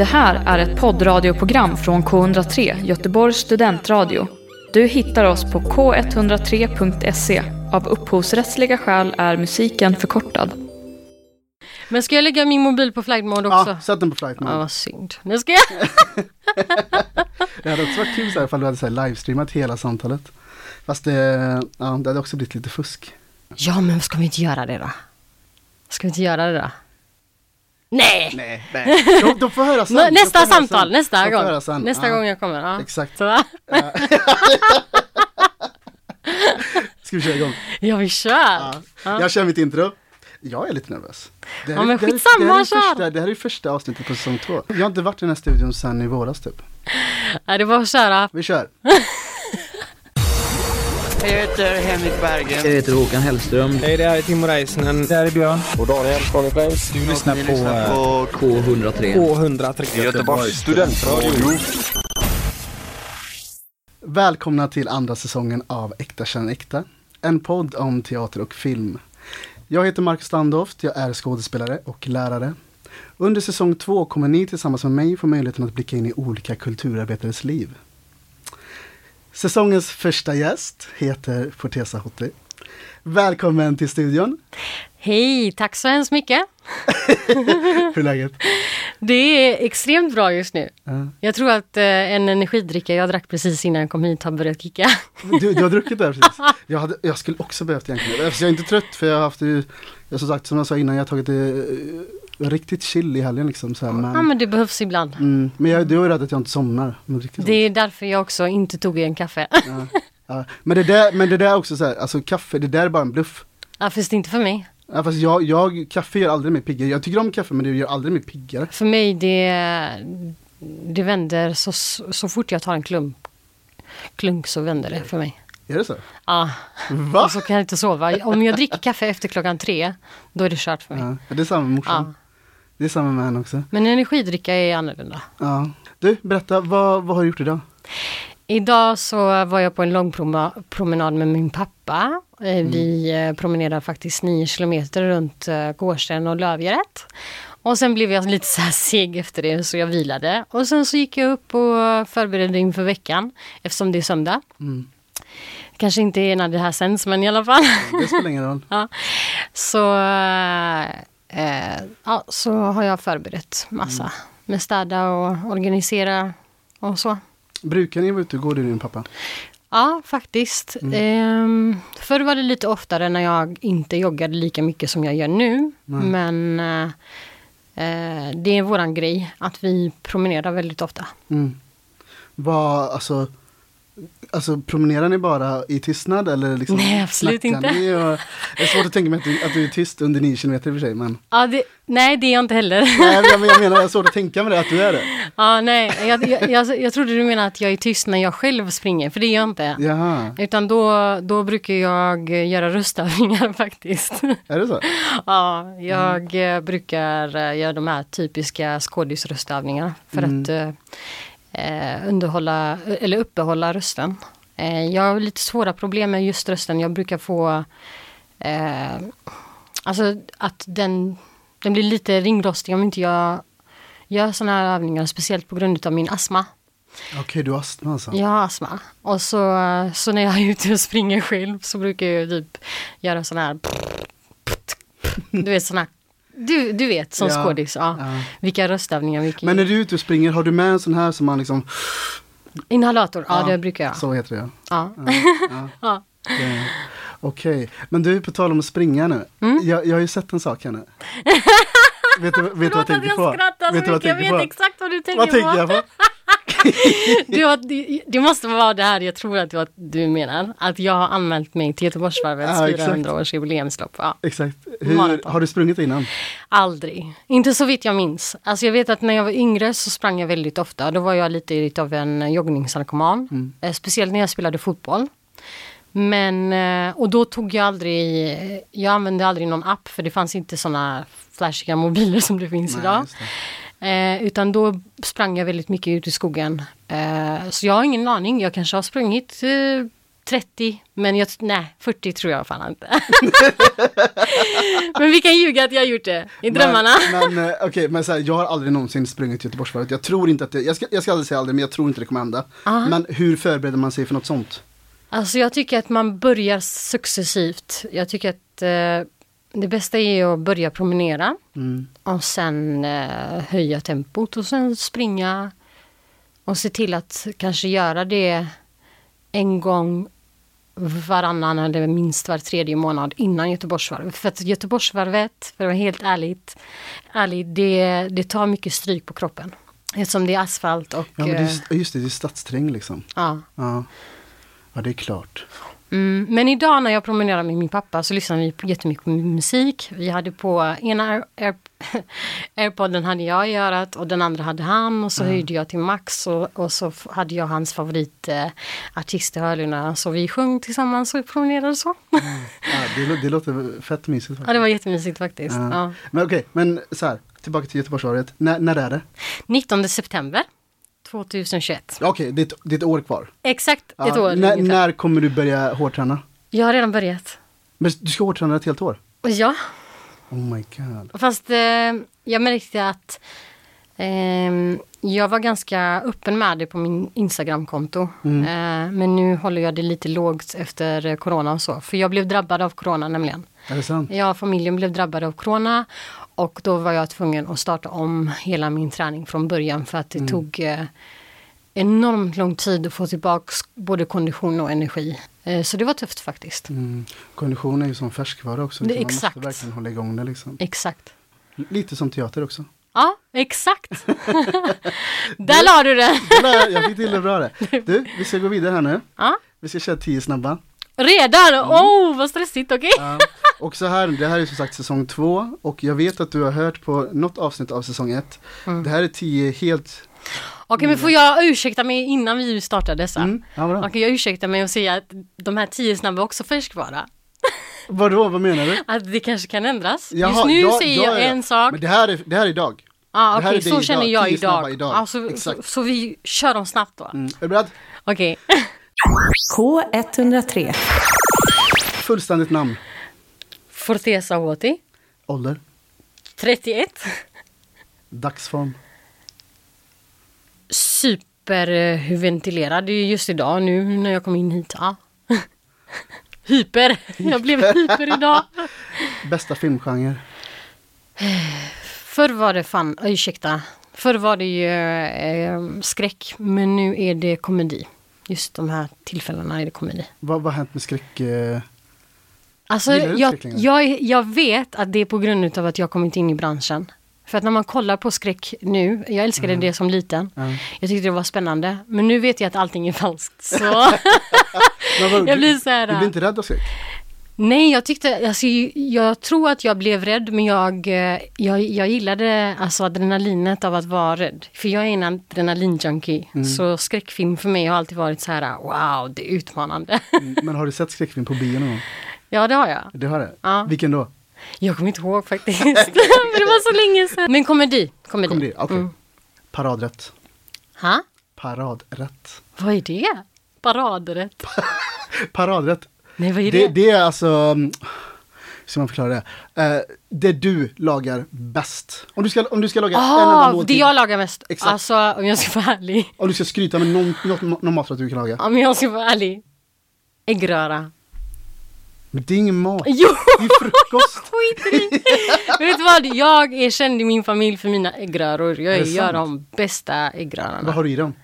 Det här är ett poddradioprogram från K103, Göteborgs studentradio. Du hittar oss på k103.se. Av upphovsrättsliga skäl är musiken förkortad. Men ska jag lägga min mobil på flight mode också? Ja, sätt den på flight Ja, mode. vad synd. Nu ska jag... Det hade också varit kul så här, ifall du hade så här, livestreamat hela samtalet. Fast det, ja, det hade också blivit lite fusk. Ja, men ska vi inte göra det då? Ska vi inte göra det då? Nej! Nej, nej. De, de får höra sen. Nästa får höra samtal, sen. nästa gång. sen. Nästa Ja, gång jag kommer. Ja. Exakt. Så, Ska vi köra igång? ja, vi kör. Ja. Ja. Jag kör mitt intro. Jag är lite nervös. Det Ja, men det här är- skitsamma, det här är första, Det här är första avsnittet på säsong två. Jag har inte varit i den här studion sedan i våras typ. Ja, det var att köra. Vi kör. Jag heter Henrik Bergen. Jag heter Håkan Hellström. Hej, det här är Timo Räisänen. Det här är Björn. Och Daniel från Flames. Du lyssnar på, lyssnar eh, på K103. K103. Göteborgs studentradio. Välkomna till andra säsongen av Äkta känner äkta. En podd om teater och film. Jag heter Marcus Standoft, jag är skådespelare och lärare. Under säsong två kommer ni tillsammans med mig få möjligheten att blicka in i olika kulturarbetares liv. Säsongens första gäst heter Fortesa Hotti. Välkommen till studion. Hej, tack så hemskt mycket. Hur är läget? Det är extremt bra just nu. Ja. Jag tror att eh, en energidricka jag drack precis innan jag kom hit har börjat kicka. Du, du har druckit det precis. Jag, hade, jag skulle också behövt egentligen. Eftersom jag är inte trött för jag har haft jag som sagt som jag sa innan, jag har tagit det eh, riktigt chill i helgen liksom. Så här, men, Ja, men det behövs ibland. mm, men jag, du är rädd att jag inte somnar. Det är därför jag också inte tog en kaffe. ja, ja. men det där, men det där är också så här, alltså kaffe, det där är bara en bluff. Ja, fast inte för mig. Ja, fast jag, jag, kaffe gör aldrig mig piggare. Jag tycker om kaffe men det gör aldrig mig piggare. För mig det, det vänder så, så fort jag tar en klump. Klunk så vänder det för mig. Är det så? Ja, Va? och så kan jag inte sova. Om jag dricker kaffe efter klockan tre, då är det kört för mig. Ja, det är samma med morsan. Det är samma med henne också. Men energidricka är annorlunda. Ja. Du, berätta, vad, vad har du gjort idag? Idag så var jag på en lång promenad med min pappa. Eh, Vi eh, promenerade faktiskt nio kilometer runt eh, Gårdsten och Lövgäret. Och sen blev jag lite så här seg efter det så jag vilade. Och sen så gick jag upp och förberedde inför veckan eftersom det är söndag. Mm. Kanske inte är när det här sänds men i alla fall. Det spelar ingen roll. ja. Så, eh, eh, ja, så har jag förberett massa. Med städa och organisera och så. Brukar ni vara ute och gå du och din pappa? Ja, faktiskt. Ehm, förr var det lite oftare när jag inte joggade lika mycket som jag gör nu. Men eh, eh, det är våran grej att vi promenerar väldigt ofta. Mm. Vad, alltså, alltså promenerar ni bara i tystnad eller liksom Nej, absolut snackar inte. Ni och, det är svårt att tänka mig att du, att du är tyst under 9 km i och för sig men Ja, det, nej, det är jag inte heller. Nej men jag, jag menar, det är svårt att tänka mig det, att du är det. ja, nej, jag, jag, jag, jag trodde du menade att jag är tyst när jag själv springer, för det är jag inte. Jaha, Utan då, då brukar jag göra röstövningar faktiskt. är det så? Ja, jag eh, brukar eh, göra de här typiska skådisröstövningarna för att eh, underhålla eller uppehålla rösten. Eh, jag har lite svåra problem med just rösten. Jag brukar få eh, alltså att den, den blir lite ringrostig om inte jag gör sådana här övningar, speciellt på grund av min astma. Okej, du har astma alltså? Jag har astma. Och så, så när jag är ute och springer själv så brukar jag typ göra sån här Du vet sån här du, du vet som Ja, skådis, ja. ja. Vilka röstövningar, vilka Men när du är ute och springer, har du med en sån här som man liksom, Inhalator, ja, det brukar jag. så heter det ja. Ja. Det- Okej, men du på tal om att springa nu. Mm. Jag, jag har ju sett en sak här nu. vet du, vet du vad jag Förlåt att tänker jag på? skrattar så mycket, jag tänker vet på? exakt vad du tänker Vad på. tänker jag på? Du har, det, det måste vara det här jag tror att du, du menar. Att jag har anmält mig till Göteborgsvarvets Ja, exakt. 400 års jubileumslopp. Ja. Exakt. Hur, har du sprungit innan? Aldrig. Inte så vitt jag minns. Alltså jag vet att när jag var yngre så sprang jag väldigt ofta. Då var jag lite av en joggningsnarkoman. Eh, Speciellt när jag spelade fotboll. Men, eh, och då tog jag aldrig, jag använde aldrig någon app för det fanns inte sådana flashiga mobiler som det finns Nej, idag. det. Eh, utan då sprang jag väldigt mycket ut i skogen. Eh, så jag har ingen aning, jag kanske har sprungit eh, 30, men jag, nej 40 tror jag fan inte. men vi kan ljuga att jag har gjort det i drömmarna. Men, men eh, okej, men så här, jag har aldrig någonsin sprungit Göteborgsvarvet. Jag tror inte att det, jag ska, jag ska aldrig säga aldrig, men jag tror inte det kommer hända. Aha. Men hur förbereder man sig för något sånt? Alltså jag tycker att man börjar successivt. Jag tycker att eh, det bästa är att börja promenera Mm. och sen eh, höja tempot och sen springa och se till att kanske göra det en gång varannan eller minst var tredje månad innan Göteborgsvarvet. För att Göteborgsvarvet, för att vara helt ärligt, ärlig, det, det tar mycket stryk på kroppen. Eftersom det är asfalt och... Ja, men det eh, är, just det, det är stadsträng liksom. ja. Ja. ja, det är klart. Mm, men idag när jag promenerar med min pappa så lyssnar vi på jättemycket på musik. Vi hade på ena air, air, airpodden hade jag i örat och den andra hade han och så höjde jag till max och, och så hade jag hans favoritartist eh, i hörlurarna. Så vi sjöng tillsammans och promenerade så. Ja, det, det låter fett mysigt. ja, faktiskt. det var jättemysigt faktiskt. Ja. Ja. Men okej, men så här, tillbaka till Göteborgsvarvet. När är det? 19 september 2021. Ja, Okej, det, är ett- det är ett år kvar. Exakt Ja, ett år. när, ungefär. när kommer du börja hårdträna? Jag har redan börjat. Men du ska hårdträna ett helt år? Ja, Oh my god. Fast eh, jag märkte att ehm, jag var ganska öppen med det på min Instagramkonto. Mm. Eh, men nu håller jag det lite lågt efter eh, corona och så. För jag blev drabbad av corona nämligen. Är det sant? Och familjen blev drabbade av corona. Och då var jag tvungen att starta om hela min träning från början. För att det tog eh, enormt lång tid att få tillbaka både kondition och energi. Eh, så det var tufft faktiskt. Mm. Kondition är ju som färskvara också. Det- liksom. Man exakt. måste verkligen hålla igång det liksom. Exakt. Lite som teater också. Ja, exakt. Där la du det. Jag fick till det bra det. Du, vi ska gå vidare här nu. Ja. Vi ska köra tio snabba. Redan? Mm. Oh, vad stressigt, okej? Ja. Och så här, det här är som sagt säsong två och jag vet att du har hört på något avsnitt av säsong ett. Mm. Det här är tio helt... Okej, men får jag ursäkta mig innan vi startar dessa? Mm, ja. Okej, jag ursäktar mig och säga att de här tio snabba också färskvara. Vadå, vad menar du? Att det kanske kan ändras. Jaha, Just nu ja, säger ja, jag ja. en sak. Men det här är, det här är idag. ah, Okej, det så idag. känner jag idag. idag. Ah, så, så, så vi kör dem snabbt då. Mm. Är du beredd? Okej. K103. Fullständigt namn. Fortesa Håti. Ålder. 31. Dagsform. Superventilerad. Det är just idag nu när jag kom in hit. Ja. Hyper. Jag blev hyper idag. Bästa filmgenre. Förr var det fan, ursäkta. Förr var det ju eh, skräck, men nu är det komedi. Just de här tillfällena det komedi. Vad vad har hänt med skräck? Eh, Alltså, jag, jag, jag vet att det är på grund av att jag kommit in i branschen. För att när man kollar på skräck nu, jag älskade det som liten. ja. Jag tyckte det var spännande. Men nu vet jag att allting är falskt. Så jag blir så här... du blir inte rädd av skräck? Nej, jag tyckte, alltså, jag tror att jag blev rädd men jag, eh, jag, jag gillade alltså adrenalinet av att vara rädd. För jag är en adrenalinjunkie. Mm. Så skräckfilm för mig har alltid varit så här, wow, det är utmanande. Mm, Men har du sett skräckfilm på bio någon gång? ja, det har jag. Det har det? Ja. Vilken då? Jag kommer inte ihåg faktiskt. det var så länge sedan. Men komedi. Komedi. Komedi? Okej. Mm. Paradrätt. Ha? Paradrätt. Vad är det? Paradrätt? Paradrätt. Nej, vad är Det, det? det är alltså, mm, hur ska man förklara det? Eh, det du lagar bäst. Om du ska, om du ska laga en enda Ah, det måltid. jag lagar mest. Exakt. Alltså, om jag ska vara ärlig. Om du ska skryta med någon, något, någon maträtt du kan laga. Om jag ska vara ärlig. Äggröra. Men det är ingen mat. Jo! Det är frukost. Skit i Men vet du vad? Jag är känd i min familj för mina äggröror. Jag gör sant? de bästa Vad äggrörarna. har du i dem?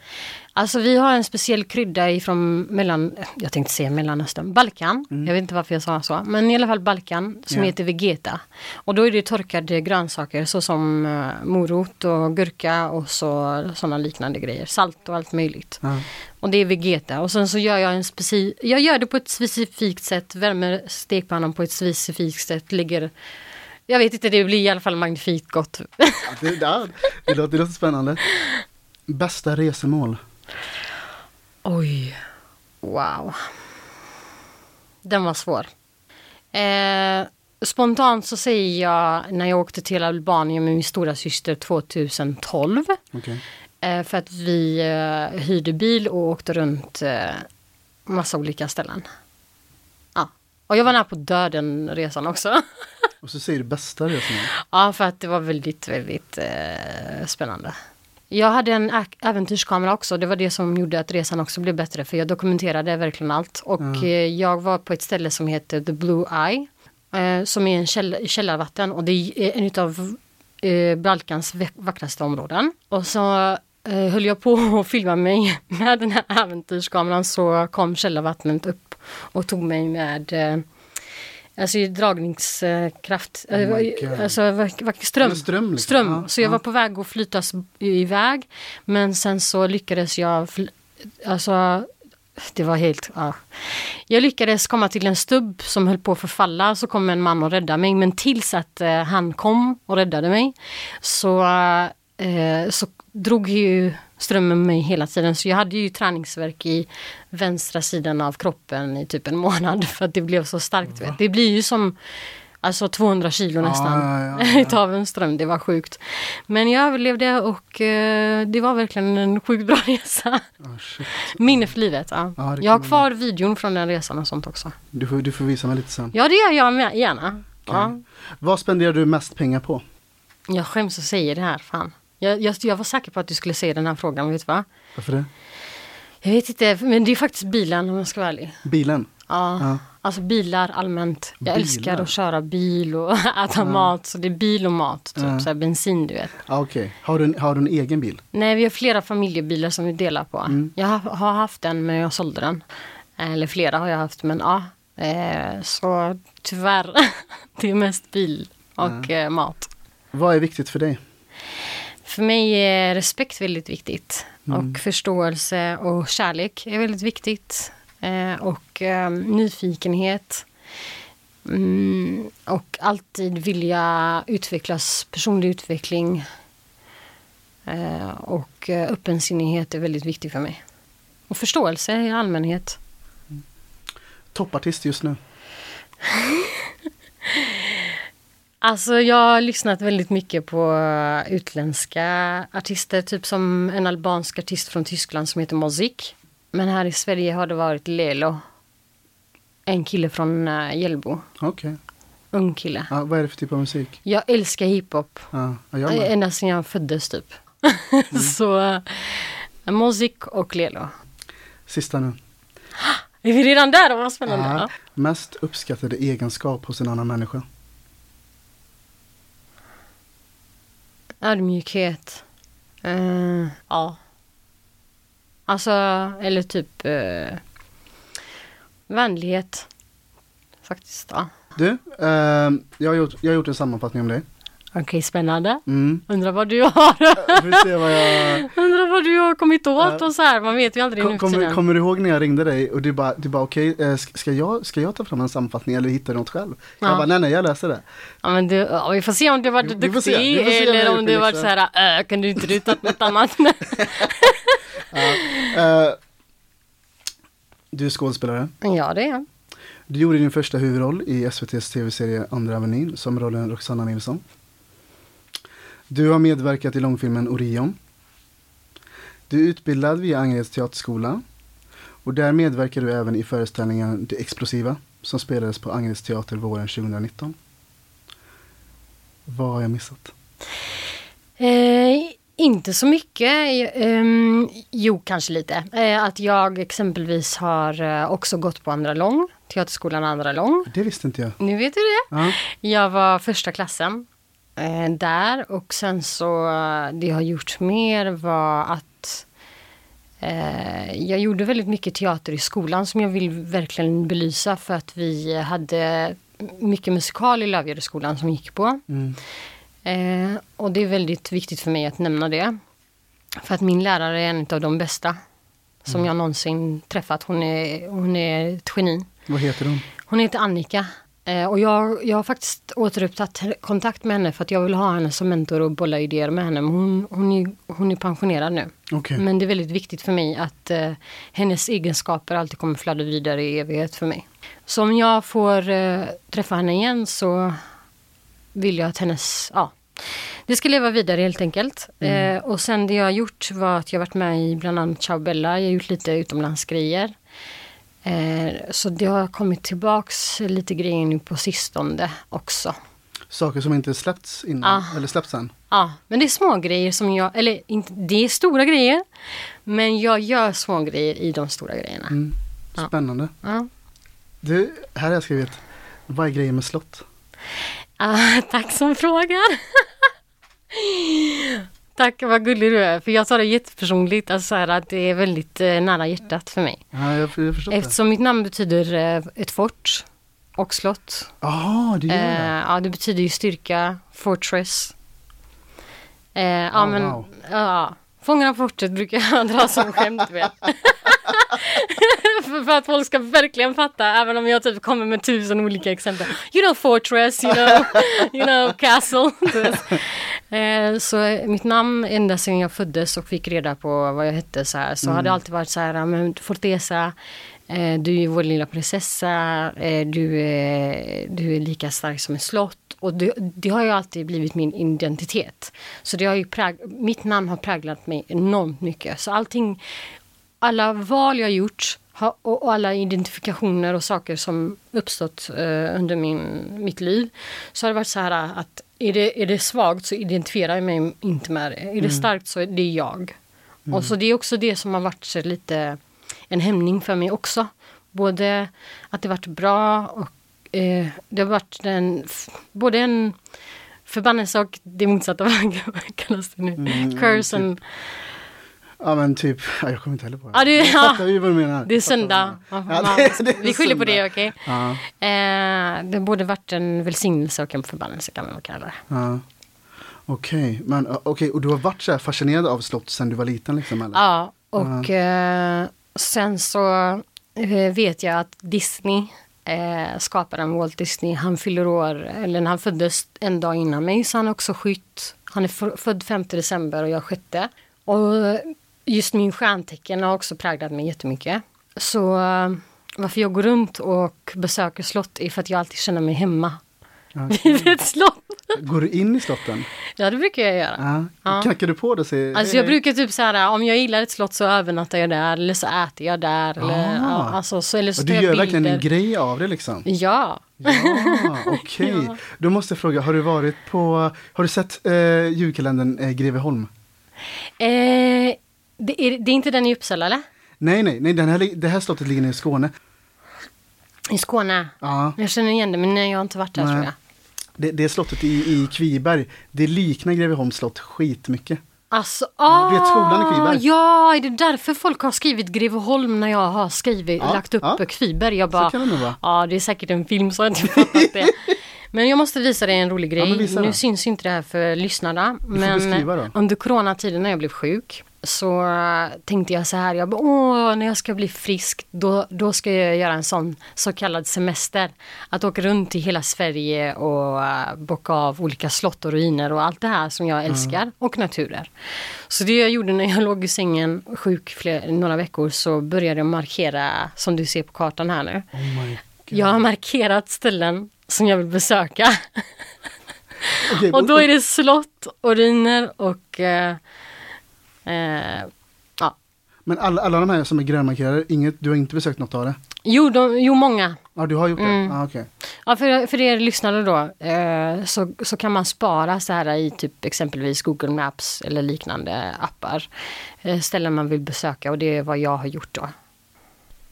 Alltså vi har en speciell krydda ifrån mellan, jag tänkte säga Mellanöstern, Balkan. Jag vet inte varför jag sa så. Men i alla fall Balkan som Ja. heter Vegeta. Och då är det torkade grönsaker såsom uh, morot och gurka och så sådana liknande grejer. Salt och allt möjligt. Ja. Och det är Vegeta. Och sen så gör jag en speci... Jag gör det på ett specifikt sätt. Värmer stekpannan på ett specifikt sätt. Ligger... Jag vet inte, det blir i alla fall magnifikt gott. Ja, Det, ja, det, låter, det låter spännande. Bästa resemål? Oj. Wow. Den var svår. Eh, spontant så säger jag när jag åkte till Albanien med min stora syster 2012. Okej. Eh, för att vi eh, hyrde bil och åkte runt eh, massa olika ställen. Ja. Och jag var nära på att dö den resan också. Och så säger du bästa resan. Ja, för att det var väldigt, väldigt eh, spännande. Jag hade en äventyrskamera också. Det var det som gjorde att resan också blev bättre. För jag dokumenterade verkligen allt. Och eh, jag var på ett ställe som heter The Blue Eye. Eh, som är en käll- källarvatten. Och det är en av eh, Balkans vackraste områden. Och så eh, höll jag på att filma mig med den här äventyrskameran. Så kom källarvattnet upp och tog mig med eh, Alltså dragningskraft. Oh Eh, alltså ström. Ström, liksom. ström. Ja, så jag ja. var på väg att flytas iväg. Men sen så lyckades jag, alltså det var helt, ja. Jag lyckades komma till en stubb som höll på att förfalla. Så kom en man och räddade mig. Men tills att eh, han kom och räddade mig så, eh, så drog ju strömmen mig hela tiden. Så jag hade ju träningsverk i vänstra sidan av kroppen i typ en månad. För att det blev så starkt. Vet. Det blir ju som alltså 200 kilo nästan ja, ja, ja. utav en ström. Det var sjukt. Men jag överlevde och eh, det var verkligen en sjukt bra resa. Oh. Minne för livet. Ja. Jag har kvar videon från den resan och sånt också. Du får, du får visa mig lite sen. Ja det gör jag med, gärna. Ja. Vad spenderar du mest pengar på? Jag skäms att säga det här, fan. Jag, jag, jag var säker på att du skulle säga den här frågan, vet du vad? Varför det? Jag vet inte, men det är faktiskt bilen om jag ska vara ärlig. Bilen? Ja. Ja. Alltså bilar allmänt. Jag Bilar? älskar att köra bil och äta mat. Så det är bil och mat, typ Ja. så här bensin du vet. Ah, Okej. Har, du en, har du en egen bil? Nej, vi har flera familjebilar som vi delar på. Mm. Jag har, har haft en men jag sålde den. Eller flera har jag haft men ja. Eh, så tyvärr, det är mest bil och eh, mat. Vad är viktigt för dig? För mig är respekt väldigt viktigt. Mm. Och förståelse och kärlek är väldigt viktigt. Eh, och eh, nyfikenhet. Mm, och alltid vilja utvecklas, personlig utveckling. Eh, och eh, öppensinnighet är väldigt viktigt för mig. Och förståelse i allmänhet. Toppartist just nu? Alltså jag har lyssnat väldigt mycket på eh, utländska artister, typ som en albansk artist från Tyskland som heter Mozik. Men här i Sverige har det varit Lelo. En kille från uh, Hjällbo. Okej. Ung kille. Ja, vad är det för typ av musik? Jag älskar hiphop. Ja, ja, jag eh. Ända sedan jag föddes typ. Så uh, Mozik och Lelo. Sista nu. Är vi redan där? Vad spännande. Ja. Mest uppskattade egenskap hos en annan människa? Ödmjukhet. Eh, ja. Alltså, eller typ eh, vänlighet. Faktiskt, ja. Du, ehm, jag, har gjort, jag har gjort en sammanfattning om dig. Okej, spännande. Mm. Undrar vad du har, Jag får se vad du har kommit åt Ja. och så här. Man vet ju aldrig Kom, kommer, kommer du ihåg när jag ringde dig och du bara, du bara okej, eh, ska, jag, ska jag ta fram en sammanfattning eller hittar du något själv? Ja. Jag bara, nej nej jag läser det. Ja, men du, ja, vi får se om du varit duktig får se jag eller om du det varit så här, äh, kan du inte ruta något annat? Eh, du är skådespelare. ja, det är jag. Du gjorde din första huvudroll i SVTs tv-serie Andra Avenyn som rollen Roxanna Nilsson. Du har medverkat i långfilmen Orion. Du är utbildad via Angereds teaterskola. Och där medverkar du även i föreställningen Det Explosiva som spelades på Angereds teater våren 2019. Vad har jag missat? Eh, inte så mycket. Ehm, jo, kanske lite. Eh, att jag exempelvis har eh, också gått på Andra Lång, Teaterskolan Andra Lång. Det visste inte jag. Nu vet du det. Ja. Jag var första klassen eh, där och sen så det jag har gjort mer var att jag gjorde väldigt mycket teater i skolan som jag vill verkligen belysa för att vi hade mycket musikal i Lövgärdesskolan som vi gick på. Mm. Eh, och det är väldigt viktigt för mig att nämna det. För att min lärare är en av de bästa som jag någonsin träffat. Hon är, hon är ett geni. Vad heter hon? Hon heter Annika. Eh, och jag, jag har faktiskt återupptagit kontakt med henne för att jag vill ha henne som mentor och bolla idéer med henne. Men hon, hon, är, hon är pensionerad nu. Okej. Men det är väldigt viktigt för mig att eh, hennes egenskaper alltid kommer flöda vidare i evighet för mig. Så om jag får eh, träffa henne igen så vill jag att hennes, ja, det ska leva vidare helt enkelt. Eh, och sen det jag har gjort var att jag varit med i bland annat Ciao Bella, jag har gjort lite utomlandsgrejer. Eh, så det har kommit tillbaks lite grejer nu på sistone också. Saker som inte släppts innan, Ah. eller släppts än. Ja, men det är små grejer som jag, eller inte, det är stora grejer. Men jag gör små grejer i de stora grejerna. Mm. Spännande. Ja. Du, här har jag skrivit, vad är grejen med slott? Ah, tack som frågar. Tack, vad gullig du är. För jag tar det jättepersonligt, alltså så här att det är väldigt eh, nära hjärtat för mig. Ja, jag, jag förstår det. Eftersom mitt namn betyder eh, ett fort och slott. Jaha, det gör Eh, det. ja, det betyder ju styrka, fortress. Eh, ja, Oh, men, wow. ja, Fångarna på fortet brukar jag dra som skämt, vet. för, att folk ska verkligen fatta, även om jag typ kommer med tusen olika exempel. You know fortress, you know, you know castle. eh, så mitt namn, ända sedan jag föddes och fick reda på vad jag hette så här, så har det alltid varit så här, men Fortesa, Eh, du är vår lilla prinsessa, eh, du, är, du är lika stark som ett slott. Och det, det har ju alltid blivit min identitet. Så det har ju präg, mitt namn har präglat mig enormt mycket. Så allting, alla val jag gjort har, och, och alla identifikationer och saker som uppstått eh, under min, mitt liv. Så har det varit så här att är det, är det svagt så identifierar jag mig inte med det. Är det starkt så är det jag. Och så det är också det som har varit lite en hämning för mig också. Både att det varit bra och eh, det har varit en, både en förbannelse och det motsatta, vad kallas det nu? Mm, Curse and, Ja men typ, ja, jag kommer inte heller på det. Ja, det- jag ja. fattar ju vad du menar. det är söndag. du Ja. Ja, det, det är vi skyller på det, okej? Ja, Eh, det både varit en välsignelse och en förbannelse kan man kalla det. ja. Okej, men uh, okej, och du har varit så fascinerad av slott sedan du var liten liksom eller? Ja, och eh, sen så eh, vet jag att Disney, eh, skaparen Walt Disney, han fyller år, eller han föddes en dag innan mig, så han är också skytt. Han är född 5 december och jag 6. Och just min stjärntecken har också präglat mig jättemycket. Så eh, varför jag går runt och besöker slott är för att jag alltid känner mig hemma Ja. vid ett slott. Går du in i slotten? Ja, det brukar jag göra. Ja. Ja. Knackar du på det och säger Alltså jag brukar typ så här, om jag gillar ett slott så övernattar jag där eller så äter jag där. Eller, Ah. ja, alltså, så, eller så du gör verkligen en bilder. grej av det liksom? Ja. Ja, okej. Då måste jag fråga, har du varit på, har du sett eh, julkalendern eh, Greveholm? Eh, det, är, det är inte den i Uppsala eller? Nej, nej, nej den här, det här slottet ligger nere i Skåne. I Skåne. Ja, Jag känner igen det men nej, jag har inte varit där Nej. tror jag. Det, det slottet i, i Kviberg. Det liknar Greveholms slott skitmycket. Alltså, Ja, du vet skolan i ah, Kviberg? Ja, är det därför folk har skrivit Greveholm när jag har skrivit, Ja, lagt upp ja. Kviberg? Jag bara, det ja det är säkert en film så jag inte fattat det. Men jag måste visa dig en rolig grej. visa nu syns inte det här för lyssnarna. Men under coronatiden när jag blev sjuk så tänkte jag så här, jag bara, åh, när jag ska bli frisk då, då ska jag göra en sån så kallad semester. Att åka runt i hela Sverige och äh, bocka av olika slott och ruiner och allt det här som jag älskar och naturer. Så det jag gjorde när jag låg i sängen sjuk fler, några veckor så började jag markera som du ser på kartan här nu. Oh. Jag har markerat ställen som jag vill besöka. Okej, Och då är det slott och ruiner och eh, eh, ja. Men alla, alla de här som är grönmarkerade, inget, du har inte besökt något av det? Jo, de, jo, många. Ja, du har gjort det? Mm. Ja, okej. Ja, för, för er lyssnare då eh, så, så kan man spara så här i typ exempelvis Google Maps eller liknande appar. Eh, ställen man vill besöka och det är vad jag har gjort då.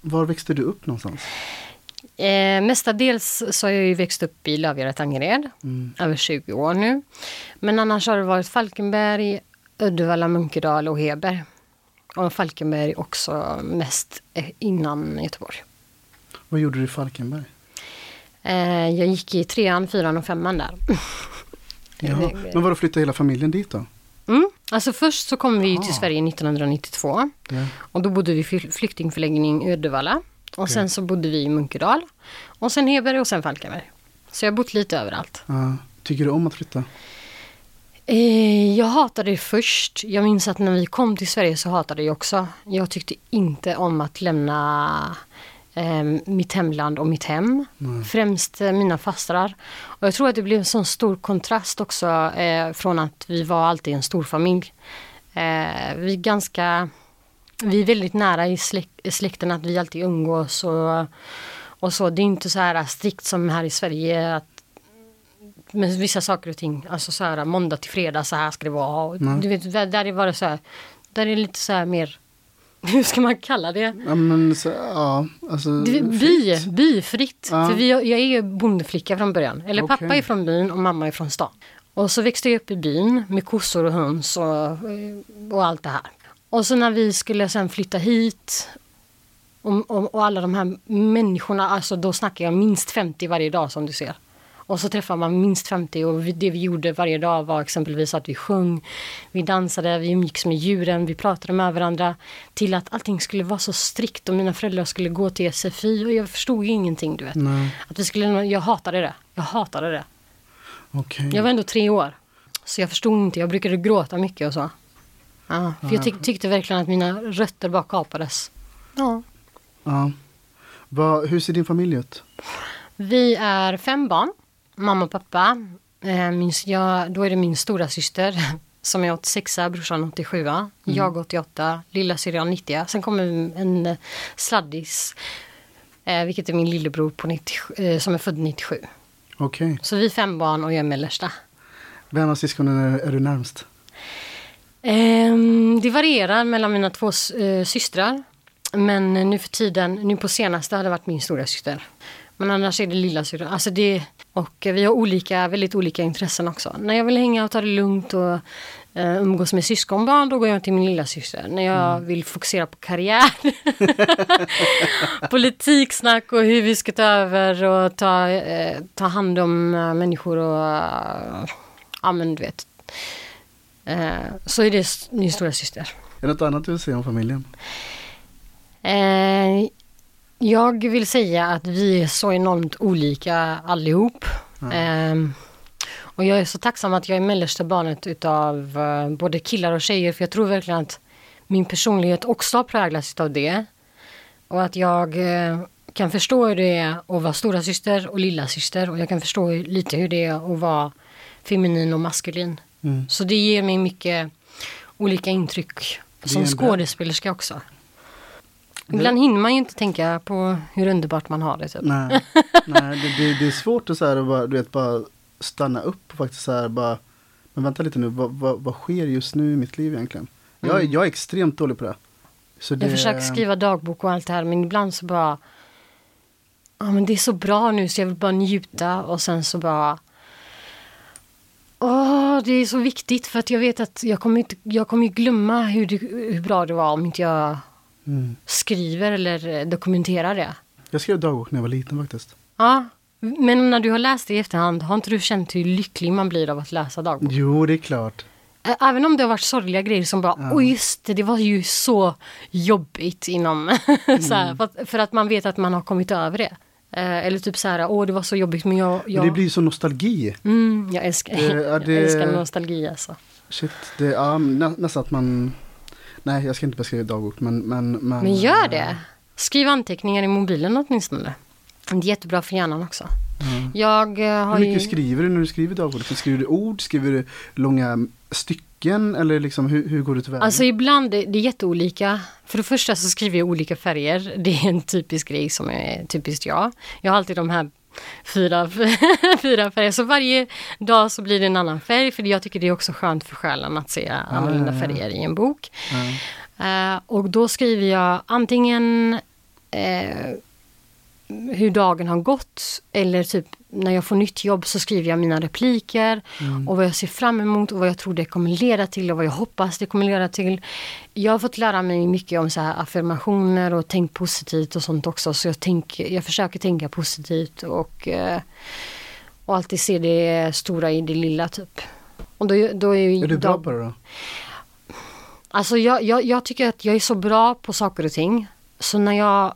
Var växte du upp någonstans? Eh, mestadels så har jag ju växt upp i Lövgärdet Angered, Mm. över 20 år nu. Men annars har det varit Falkenberg, Uddevalla, Munkedal och Heber. Och Falkenberg också mest eh, innan Göteborg. Vad gjorde du i Falkenberg? Eh, jag gick i trean, fyran och femman där. Jaha. Men vadå, flyttade hela familjen dit då? Mm. Alltså först så kom vi Ah. till Sverige 1992 Ja. och då bodde vi i fly- flyktingförläggning i Uddevalla. Och Okej. sen så bodde vi i Munkedal. Och sen Heber och sen Falkenberg. Så jag har bott lite överallt. Ja. Tycker du om att flytta? Eh, jag hatade det först. Jag minns att när vi kom till Sverige så hatade jag också. Jag tyckte inte om att lämna eh, mitt hemland och mitt hem. Nej. Främst eh, mina fastrar. Och jag tror att det blev en sån stor kontrast också eh, från att vi var alltid en stor familj. Eh, vi är ganska vi är väldigt nära i släk, släkten att vi alltid umgås och, och så. Det är inte så här strikt som här i Sverige att med vissa saker och ting, alltså så här måndag till fredag så här ska det vara. Och. Du vet, där är bara så här, där är det lite så här mer, hur ska man kalla det? Ja, men så, ja, alltså. Det- By, fritt. byfritt. Ja. För vi, jag är ju bondeflicka från början. Eller Okej. pappa är från byn och mamma är från stan. Och så växte jag upp i byn med kossor och höns och, och allt det här. Och så när vi skulle sen flytta hit och, och, och alla de här människorna, alltså då snackar jag minst 50 varje dag som du ser. Och så träffar man minst 50 och det vi gjorde varje dag var exempelvis att vi sjöng, vi dansade, vi umgicks med djuren, vi pratade med varandra. Till att allting skulle vara så strikt och mina föräldrar skulle gå till SFI och jag förstod ju ingenting du vet. Nej, Att vi skulle, jag hatade det. Jag hatade det. okej. Jag var ändå tre år. Så jag förstod inte, jag brukade gråta mycket och så. Ja, för jag tyck, tyckte verkligen att mina rötter bara kapades. Ja. Ja. Vad, hur ser din familj ut? Vi är fem barn, mamma och pappa. Eh, min, jag, då är det min stora syster som är 86, brorsan 87, jag 88, lilla syrran 90. Sen kommer en eh, sladdis, eh, vilket är min lillebror på 97, eh, som är född 97. Okej. Så vi är fem barn och jag är mellersta. Vem av syskonen är, är du närmst? Ehm, det varierar mellan mina två systrar. Men nu för tiden, nu på senaste har det varit min stora syster. Men annars är det lilla syster. Alltså det, och vi har olika, väldigt olika intressen också. När jag vill hänga och ta det lugnt och eh, umgås med syskonbarn, då går jag till min lilla syster. När jag vill fokusera på karriär, politiksnack och hur vi ska ta över och ta, eh, ta hand om eh, människor och eh, ja men du vet. Eh, så är det min stora syster. Är det något annat du vill säga om familjen? Jag vill säga att vi är så enormt olika allihop. Eh, och jag är så tacksam att jag är mellersta barnet utav eh, både killar och tjejer för jag tror verkligen att min personlighet också har präglats av det. Och att jag eh, kan förstå hur det är att vara stora syster och lilla syster och jag kan förstå lite hur det är att vara feminin och maskulin. Mm. Så det ger mig mycket olika intryck som skådespelerska också. Ibland hinner man ju inte tänka på hur underbart man har det. Typ. Nej, nej det, det, det är svårt att så här, bara, du vet, bara stanna upp och faktiskt så här, bara, men vänta lite nu, vad, vad, vad sker just nu i mitt liv egentligen? Jag, är- jag är extremt dålig på det. Så det Jag försöker skriva dagbok och allt det här men ibland så bara Ja men det är så bra nu så jag vill bara njuta och sen så bara Åh, det är så viktigt för att jag vet att jag kommer, inte, jag kommer glömma hur, det, hur bra det var om inte jag Mm. skriver eller eh, dokumenterar det. Jag skrev dagbok när jag var liten faktiskt. Ja, men när du har läst det i efterhand, har inte du känt hur lycklig man blir av att läsa dagbok? Jo, det är klart. Även om det har varit sorgliga grejer som bara, Ja. oj just det, det var ju så jobbigt inom, så här, för, att, för att man vet att man har kommit över det. Eh, eller typ så här, åh det var så jobbigt men jag, jag, Men det blir så nostalgi. mm, jag älskar, Det- ja, det- jag älskar nostalgi alltså. Shit, det, ja, nä, nästan att man... Nej, jag ska inte beskriva dagbok, men... Men, men, Men gör det! Skriv anteckningar i mobilen åtminstone. Det är jättebra för hjärnan också. Mm. Jag eh, har Hur mycket ju... skriver du när du skriver dagbok? Liksom, Skriver du ord? Skriver du långa stycken? Eller liksom, hur, hur går du tillväga? Alltså ibland, det är jätteolika. För det första så skriver jag olika färger. Det är en typisk grej som är typiskt jag. Jag har alltid de här fyra, fyra färger. Så varje dag så blir det en annan färg. För jag tycker det är också skönt för själen att se annorlunda ja, ja. färger i en bok. Ja. Eh, och då skriver jag antingen eh, hur dagen har gått eller typ när jag får nytt jobb så skriver jag mina repliker och vad jag ser fram emot och vad jag tror det kommer leda till och vad jag hoppas det kommer leda till. Jag har fått lära mig mycket om så här affirmationer och tänk positivt och sånt också så jag, tänker, jag försöker tänka positivt och, eh, och alltid se det stora i det lilla typ. Och då, då är, Är du bra på det då? Alltså jag, jag, jag tycker att jag är så bra på saker och ting. Så när jag,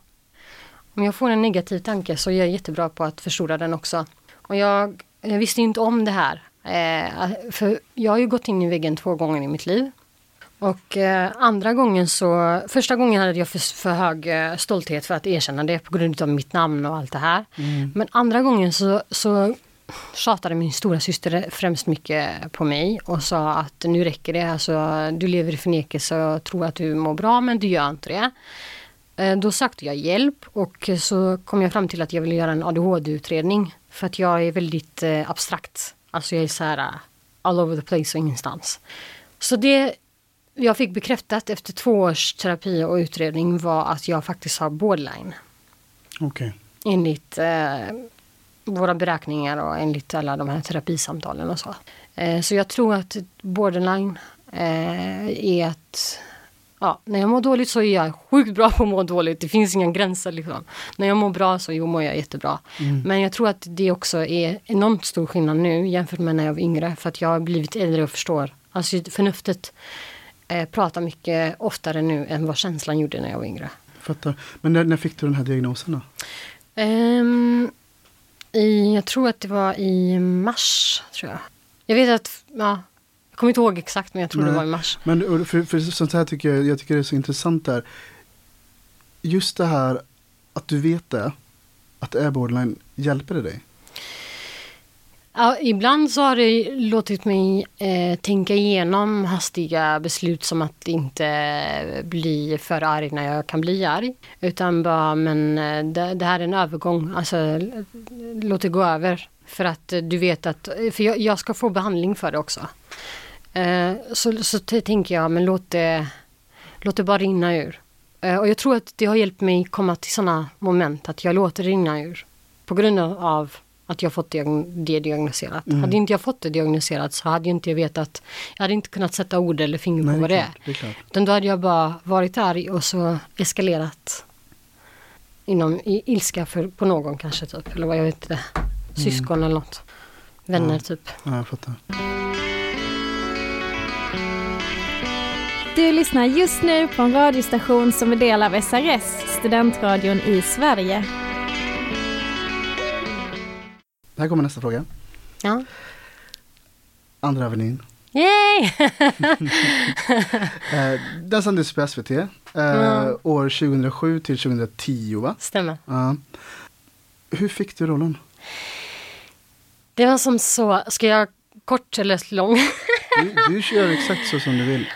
om jag får en negativ tanke så är jag jättebra på att förstora den också. Och jag, jag visste inte om det här. Eh, för jag har ju gått in i väggen två gånger i mitt liv. Och eh, andra gången så, första gången hade jag för, för hög eh, stolthet för att erkänna det på grund av mitt namn och allt det här. Men andra gången så, så tjatade min stora syster främst mycket på mig och sa att nu räcker det. Alltså, du lever i förnekelse och tror att du mår bra men du gör inte det. Eh, Då sökte jag hjälp och så kom jag fram till att jag ville göra en ADHD-utredning. För att jag är väldigt eh, abstrakt. Alltså jag är så här uh, all over the place och ingenstans. Så det jag fick bekräftat efter två års terapi och utredning var att jag faktiskt har borderline. Okej. Enligt eh, våra beräkningar och enligt alla de här terapisamtalen och så. Eh, så jag tror att borderline eh, är att Ja, när jag mår dåligt så är jag sjukt bra på att må dåligt. Det finns inga gränser liksom. När jag mår bra så jo, mår jag jättebra. Men jag tror att det också är enormt stor skillnad nu jämfört med när jag var yngre. För att jag har blivit äldre och förstår. Alltså förnuftet eh, pratar mycket oftare nu än vad känslan gjorde när jag var yngre. Fattar. Men när, när fick du den här diagnosen då? Ehm, i, jag tror att det var i mars, tror jag. Jag vet att, ja, kommer inte ihåg exakt men jag tror Nej. det var i mars. Men för, för sånt här tycker jag, jag tycker det är så intressant där. Just det här att du vet det, att det är borderline, hjälper det dig? Ja, ibland så har det låtit mig eh, tänka igenom hastiga beslut som att inte bli för arg när jag kan bli arg. Utan bara, men eh, det, det här är en övergång, alltså låt det gå över. För att eh, du vet att, för jag, jag ska få behandling för det också. Eh, så, så tänker jag, men låt det, låt det bara rinna ur. Eh, och jag tror att det har hjälpt mig komma till sådana moment att jag låter det rinna ur. På grund av att jag fått det diagnoserat. Mm. Hade inte jag fått det diagnoserat så hade jag inte vetat, jag hade inte kunnat sätta ord eller finger på Nej, vad det är. Det är. Utan då hade jag bara varit arg och så eskalerat inom i, ilska för, på någon kanske typ. Eller vad jag vet inte. Syskon eller något. Vänner Mm. Ja. typ. Ja, jag fattar. Du lyssnar just nu på en radiostation som är del av SRS, studentradion i Sverige. Här kommer nästa fråga. Ja. Andra Avenyn. Yay! Eh, den sändes på SVT eh, Ja. år 2007 till 2010 va? Stämmer. Ja. Hur fick du rollen? Det var som så, ska jag kort eller lång? Du, du kör exakt så som du vill.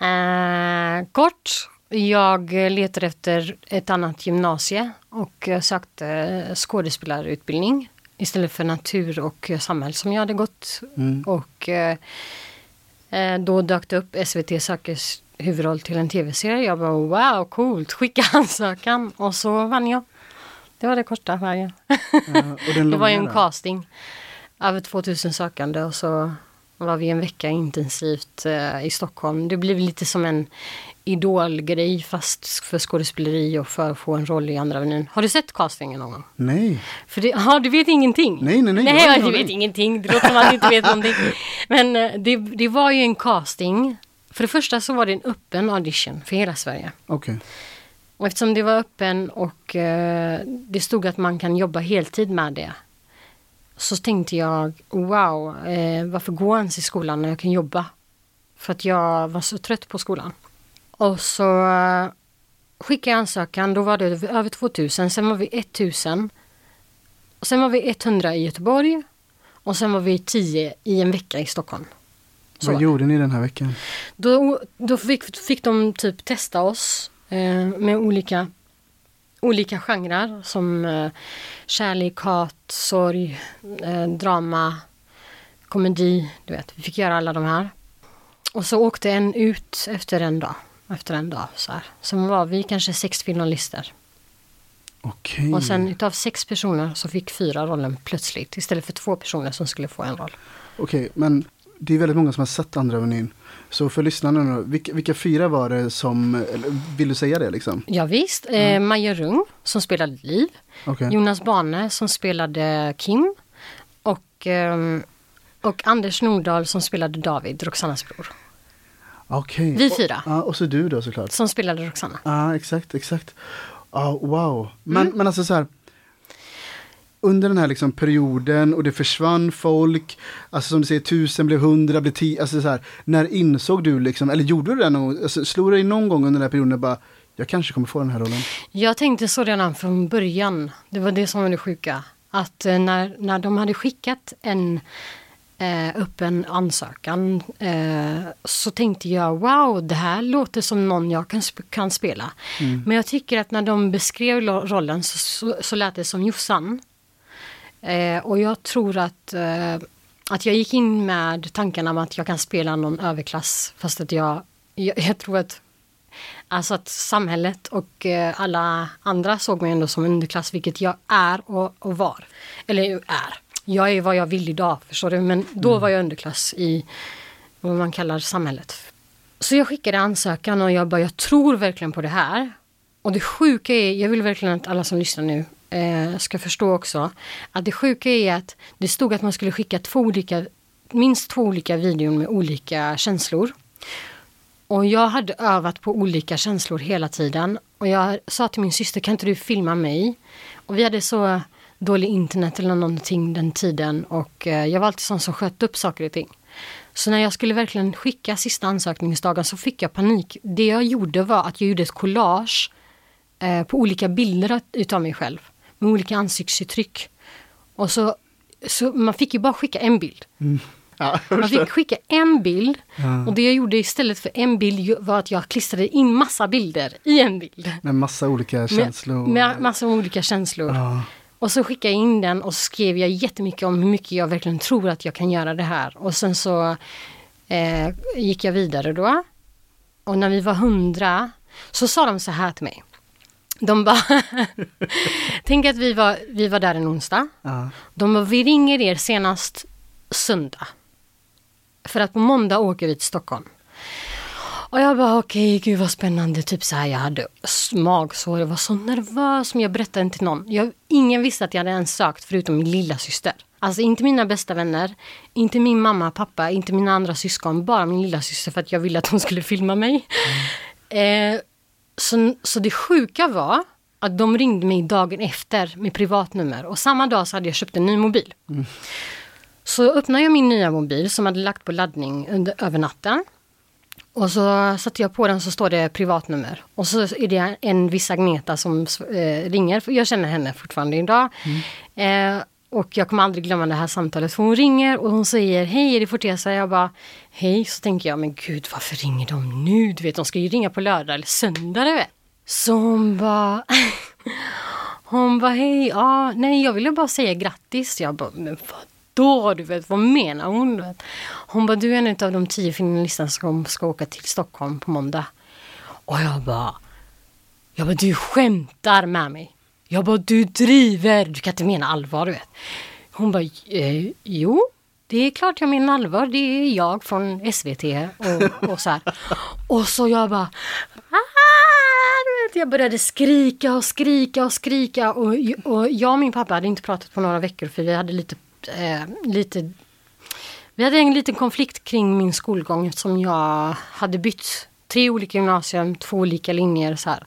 Eh, kort. Jag letade efter ett annat gymnasie och eh, sökte skådespelarutbildning istället för natur och eh, samhäll som jag hade gått. Mm. Och eh, eh, då dök det upp SVT söker huvudroll till en tv-serie. Jag bara wow, coolt, skicka ansökan och så vann jag. Det var det korta vägen. Ja, Det var ju en casting. Över 2000 sökande och så var vi en vecka intensivt eh, i Stockholm. Det blev lite som en idolgrej fast för skådespeleri och för att få en roll i andra avenyn. Har du sett castingen någon gång? Nej. För det, ja, du vet ingenting? Nej, nej, nej, jag Nej, ingen du vet ingenting. Det låter som att du inte vet någonting. Men eh, det, det var ju en casting. För det första så var det en öppen audition för hela Sverige. Okej. Och eftersom det var öppen och eh, det stod att man kan jobba heltid med det. Så tänkte jag, wow, eh, varför gå ens i skolan när jag kan jobba? För att jag var så trött på skolan. Och så eh, skickade jag ansökan, då var det över 2000, sen var vi 1000. Och sen var vi 100 i Göteborg. Och sen var vi 10 i en vecka i Stockholm. Så. Vad gjorde ni den här veckan? Då, då fick, fick de typ testa oss eh, med olika, olika genrer som eh, kärlek, hat, sorg, eh, drama, komedi. Du vet, vi fick göra alla de här. Och så åkte en ut efter en dag. Efter en dag så här. Sen var vi kanske sex finalister. Okej. Och sen utav sex personer så fick fyra rollen plötsligt. Istället för två personer som skulle få en roll. Okej, men det är väldigt många som har sett Andra Avenyn. Så för lyssnarna nu, vilka, vilka fyra var det som, vill du säga det liksom? Ja, visst. Eh, Maja Rung som spelade Liv. Okej. Jonas Bane som spelade Kim. Och, ehm, och Anders Nordahl som spelade David, Roxannas bror. Okej. Vi Och- fyra. Ja, och så du då såklart. Som spelade Roxanna. Ja, exakt, exakt. Ja, wow. Men, Mm. men alltså så här. Under den här liksom perioden och det försvann folk, alltså som du säger tusen blev hundra, blev tio, alltså så här. När insåg du liksom, eller gjorde du det någon gång, alltså, slog du dig någon gång under den här perioden bara, jag kanske kommer få den här rollen? Jag tänkte så redan från början. Det var det som var det sjuka. att eh, när, när de hade skickat en eh, upp en ansökan eh, så tänkte jag wow, det här låter som någon jag kan, sp- kan spela. Men jag tycker att när de beskrev rollen så, så, så lät det som Jossan. Eh, och jag tror att, eh, att jag gick in med tankarna om att jag kan spela någon överklass fast att jag, jag, jag tror att Alltså att samhället och eh, alla andra såg mig ändå som underklass, vilket jag är och, och var. Eller är. Jag är vad jag vill idag, förstår du? Men då var jag underklass i vad man kallar samhället. Så jag skickade ansökan och jag bara, jag tror verkligen på det här. Och det sjuka är, jag vill verkligen att alla som lyssnar nu eh, ska förstå också, att det sjuka är att det stod att man skulle skicka två olika, minst två olika videon med olika känslor. Och jag hade övat på olika känslor hela tiden. Och jag sa till min syster, kan inte du filma mig? Och vi hade så dålig internet eller någonting den tiden och eh, jag var alltid sån som sköt upp saker och ting. Så när jag skulle verkligen skicka sista ansökningsdagen så fick jag panik. Det jag gjorde var att jag gjorde ett collage eh, på olika bilder utav mig själv. Med olika ansiktsuttryck. Och så, så man fick ju bara skicka en bild. Ja, Man fick skicka en bild och det jag gjorde istället för en bild var att jag klistrade in massa bilder i en bild. med massa olika känslor. Med, med massa olika känslor. Ja. Och så skickade jag in den och skrev jag jättemycket om hur mycket jag verkligen tror att jag kan göra det här. Och sen så eh, gick jag vidare då. Och när vi var hundra så sa de så här till mig. De bara, tänk att vi var, vi var där en onsdag. Ja. De bara, vi ringer er senast söndag. För att på måndag åker vi till Stockholm. Och jag bara okej, gud vad spännande. Typ så här, jag hade magsår, jag var så nervös men jag berättade inte till någon. Jag, ingen visste att jag hade ens sökt förutom min lilla syster. Alltså inte mina bästa vänner, inte min mamma, pappa, inte mina andra syskon, bara min lilla syster för att jag ville att hon skulle filma mig. Eh, så, så det sjuka var att de ringde mig dagen efter med privatnummer och samma dag så hade jag köpt en ny mobil. Så öppnade jag min nya mobil som hade lagt på laddning under, över natten. Och så satte jag på den så står det privatnummer. Och så är det en viss Agneta som eh, ringer. Jag känner henne fortfarande idag. Eh, och jag kommer aldrig glömma det här samtalet. För hon ringer och hon säger Hej, är det Fortesa? Jag bara Hej, så tänker jag men gud varför ringer de nu? Du vet, de ska ju ringa på lördag eller söndag, du vet. Så hon bara Hon bara hej, ja, nej jag ville bara säga grattis. Jag bara, men vadå? Du vet, vad menar hon? Du vet? Hon bara, du är en av de tio finalisterna som ska åka till Stockholm på måndag. Och jag bara, jag bara, du skämtar med mig. Jag bara, du driver. Du kan inte mena allvar, du vet. Hon bara, eh, jo, det är klart jag menar allvar. Det är jag från SVT och, och så här. Och så jag bara, ah, jag började skrika och skrika och skrika. Och, och jag och min pappa hade inte pratat på några veckor för vi hade lite, eh, lite vi hade en liten konflikt kring min skolgång eftersom jag hade bytt tre olika gymnasium, två olika linjer så här.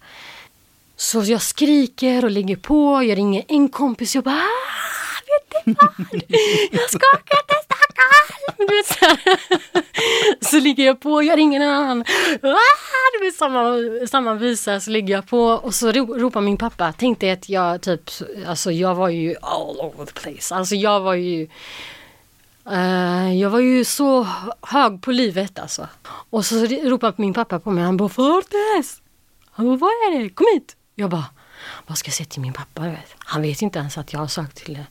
Så jag skriker och ligger på, jag ringer en kompis, jag bara ah, vet du vad? Jag skakar till Stockholm! Du vet, så, här. så ligger jag på, jag ringer en annan. Ah, du vet, samma, samma visa så ligger jag på och så ro, ropar min pappa. Tänk dig att jag typ, alltså jag var ju all over the place. Alltså jag var ju Uh, jag var ju så hög på livet alltså. Och så ropade min pappa på mig. Han bara Fortes! Han bara vad är det? Kom hit! Jag bara vad ska jag säga till min pappa? Vet? Han vet inte ens att jag har sökt till det.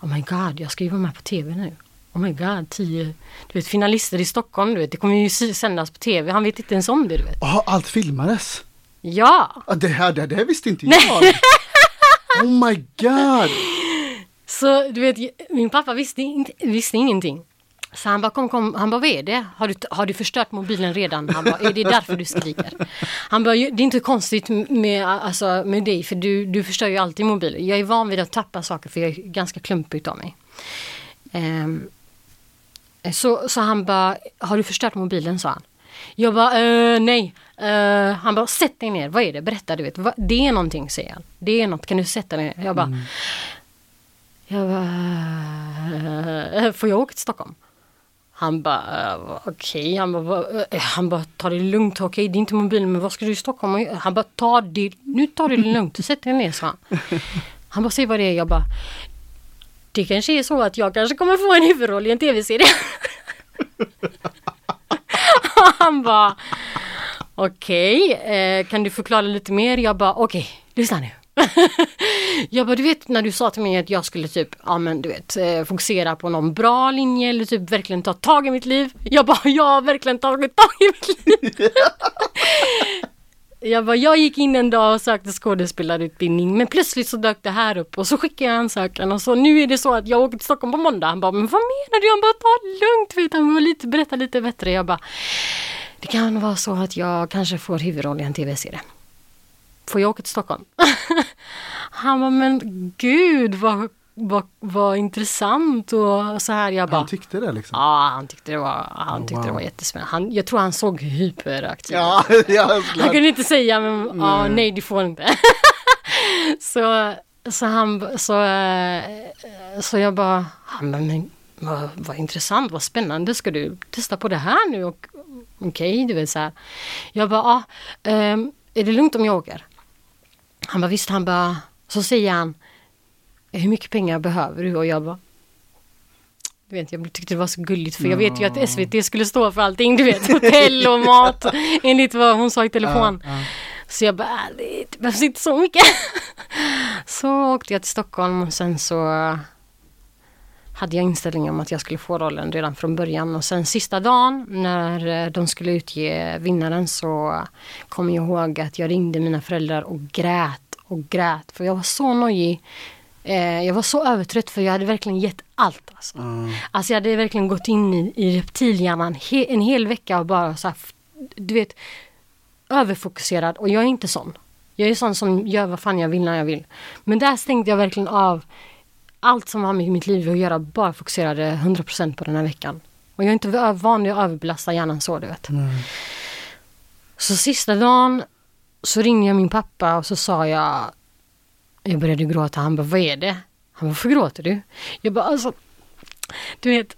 Oh my god, jag ska ju vara med på tv nu. Oh my god, tio du vet, finalister i Stockholm. Du vet, det kommer ju sändas på tv. Han vet inte ens om det. Du vet. Jaha, allt filmades? Ja! Det här det, det visste inte jag. oh my god! Så du vet, min pappa visste, inte, visste ingenting. Så han bara, kom, kom, han bara, vad är det? Har du, har du förstört mobilen redan? Han bara, är det därför du skriker? Han bara, det är inte konstigt med, alltså, med dig, för du, du förstör ju alltid mobilen. Jag är van vid att tappa saker, för jag är ganska klumpig utav mig. Ehm, så, så han bara, har du förstört mobilen? sa han. Jag bara, eh, nej. Eh, han bara, sätt dig ner, vad är det? Berätta, du vet. Va? Det är någonting, säger han. Det är något, kan du sätta dig ner? Jag bara, jag bara, får jag åka till Stockholm? Han bara, uh, okej, okay. han bara, uh, han bara, ta det lugnt, okej, okay, det är inte mobilen, men vad ska du i Stockholm? Han bara, ta det, nu tar det lugnt, sätt dig ner, sa han. Han bara, säg vad det är, jag bara, det kanske är så att jag kanske kommer få en huvudroll i en tv-serie. Och han bara Okej, eh, kan du förklara lite mer? Jag bara okej, lyssna nu. jag bara, du vet när du sa till mig att jag skulle typ, ja men du vet, eh, fokusera på någon bra linje eller typ verkligen ta tag i mitt liv. Jag bara, jag har verkligen tagit tag i mitt liv. jag bara, jag gick in en dag och sökte skådespelarutbildning men plötsligt så dök det här upp och så skickade jag ansökan och så nu är det så att jag åker till Stockholm på måndag. Han bara, men vad menar du? Han bara, ta det lugnt, vet han lite, berätta lite bättre. Jag bara, det kan vara så att jag kanske får huvudrollen i en tv-serie. Får jag åka till Stockholm? Han bara, men gud vad, vad, vad intressant och så här. Jag bara, Han tyckte det liksom. ja han tyckte det var, han Oh, tyckte det wow. var jättespännande. Han, jag tror han såg hyperaktiv Ja, ja han kunde inte säga men ja, Nej. nej du får inte. så, så han så, eh, så jag bara, han bara, men vad, vad intressant, vad spännande, ska du testa på det här nu? Okej, du vet så här. Jag bara, ah, ehm, är det lugnt om jag åker? Han bara, visst, han bara, så säger han, hur mycket pengar behöver du? Och jag bara, du vet, jag tyckte det var så gulligt för jag vet ju att SVT skulle stå för allting, du vet, hotell och mat enligt vad hon sa i telefon. Ja, ja. Så jag bara, "Äh, det, det behövs inte så mycket. så åkte jag till Stockholm och sen så hade jag inställningen om att jag skulle få rollen redan från början och sen sista dagen när eh, de skulle utge vinnaren så kom jag ihåg att jag ringde mina föräldrar och grät och grät för jag var så nojig. Eh, jag var så övertrött för jag hade verkligen gett allt. Alltså. Ja. Alltså jag hade verkligen gått in i, i reptilhjärnan en hel vecka och bara så här, du vet, överfokuserad och jag är inte sån. Jag är sån som gör vad fan jag vill när jag vill. Men där stängde jag verkligen av allt som har med mitt liv att göra, bara fokuserade 100% på den här veckan. Och jag är inte van vid att överbelasta hjärnan så, du vet. Mm. Så sista dagen så ringde jag min pappa och så sa jag, jag började gråta, han bara, vad är det? Han bara, varför gråter du? Jag bara, alltså, du vet,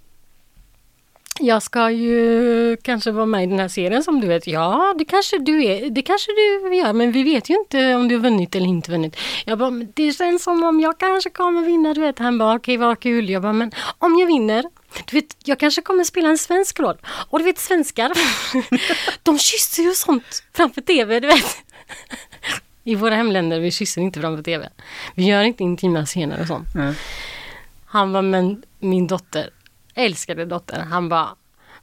jag ska ju kanske vara med i den här serien som du vet. Ja, det kanske du är. Det kanske du gör, men vi vet ju inte om du har vunnit eller inte vunnit. Jag bara, det känns som om jag kanske kommer vinna, du vet. Han bara, okej vad kul. Jag bara, men om jag vinner, du vet, jag kanske kommer spela en svensk roll. Och du vet svenskar, de kysser ju sånt framför tv, du vet. I våra hemländer, vi kysser inte framför tv. Vi gör inte intima scener och sånt. Nej. Han var men min dotter, älskade dotter, han bara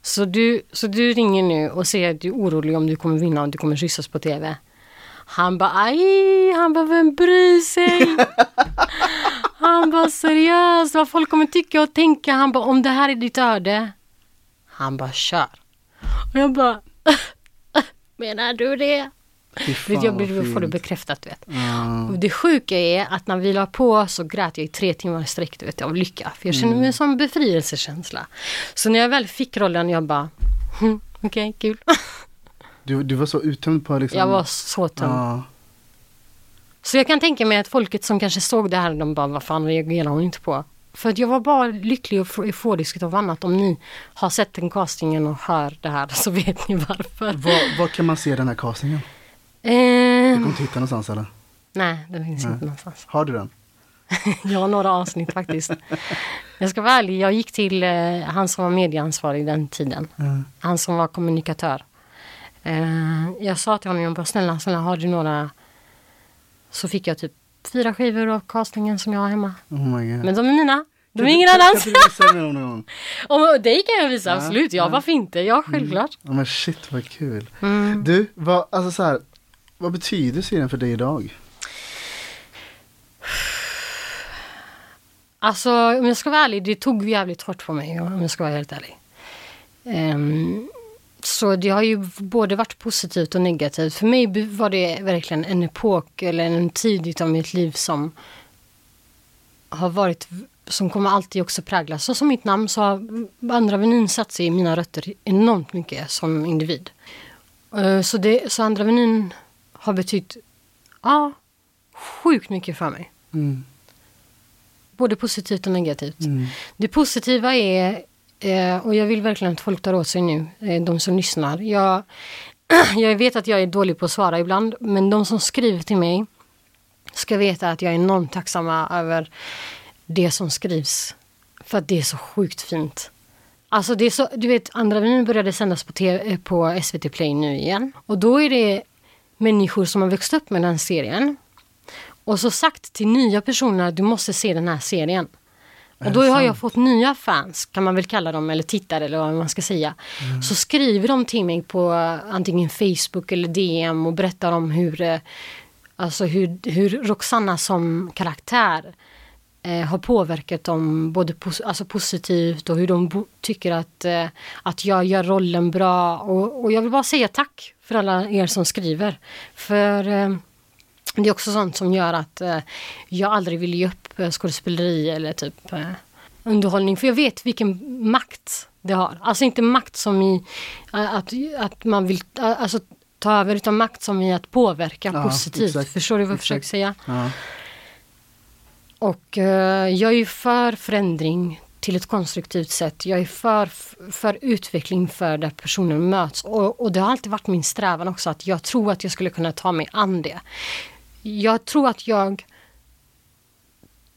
så du, så du ringer nu och säger att du är orolig om du kommer vinna och du kommer kyssas på tv. Han bara aj, han bara vem bryr sig? han bara seriöst, vad folk kommer tycka och tänka. Han bara om det här är ditt öde. Han bara kör. Och jag bara menar du det? Fan, jag vad blir, får det fint. bekräftat du vet. Ja. Och det sjuka är att när vi la på så grät jag i tre timmar i sträck du vet, av lycka. För jag kände mig som befrielsekänsla. Så när jag väl fick rollen jag bara, hm, okej kul. Du, du var så uttömd på liksom... Jag var så tömd. Ja. Så jag kan tänka mig att folket som kanske såg det här, de bara, vad fan reagerar hon inte på? För att jag var bara lycklig och euforisk av annat. Om ni har sett den castingen och hör det här så vet ni varför. Var, var kan man se den här castingen? Du Eh, kommer inte hitta någonstans eller? nej, den finns Nej. inte någonstans. Har du den? Jag har några avsnitt faktiskt. Jag ska vara ärlig, jag gick till eh, han som var medieansvarig den tiden. Mm. Han som var kommunikatör. Eh, jag sa till honom, jag bara snälla, snälla har du några... Så fick jag typ fyra skivor av castingen som jag har hemma. Oh my god. Men de är mina. De är ingen annans. Kan du visa mig någon gång? Och dig kan jag visa, Ja, absolut. Ja, ja. varför inte? Ja, självklart. Ja men shit vad kul. Mm. Du, vad, alltså så här, vad betyder serien för dig idag? Alltså om jag ska vara ärlig, det tog jävligt hårt på mig om jag ska vara helt ärlig. Um, så det har ju både varit positivt och negativt. För mig var det verkligen en epok eller en tid av mitt liv som har varit, som kommer alltid också präglas. Så som mitt namn så har Andra Avenyn satt sig i mina rötter enormt mycket som individ. Ehm, så, det, så Andra Avenyn har betytt, ja, sjukt mycket för mig. Mm. Både positivt och negativt. Mm. Det positiva är, eh, och jag vill verkligen att folk tar åt sig nu, eh, de som lyssnar. Jag, jag vet att jag är dålig på att svara ibland, men de som skriver till mig ska veta att jag är enormt tacksamma över det som skrivs. För att det är så sjukt fint. Alltså det är så, du vet, Andra vyn började sändas på, TV, eh, på SVT Play nu igen. Och då är det människor som har växt upp med den serien. Och så sagt till nya personer att du måste se den här serien. Och då har jag fått nya fans, kan man väl kalla dem, eller tittare eller vad man ska säga. Så skriver de till mig på antingen Facebook eller DM och berättar om hur, eh, alltså hur, hur Roxanna som karaktär eh, har påverkat dem både pos alltså positivt och hur de tycker att, eh, att jag gör rollen bra. Och, och jag vill bara säga tack för alla er som skriver. För eh, det är också sånt som gör att eh, jag aldrig vill ge upp eh, skådespeleri eller typ eh, underhållning. För jag vet vilken makt det har. Alltså inte makt som i att, att man vill alltså, ta över utan makt som i att påverka Ja, positivt. exakt, Förstår du vad jag exakt. försöker säga? Ja. Och eh, jag är ju för förändring till ett konstruktivt sätt. Jag är för, för utveckling för där personer möts. Och, och det har alltid varit min strävan också att jag tror att jag skulle kunna ta mig an det. Jag tror att jag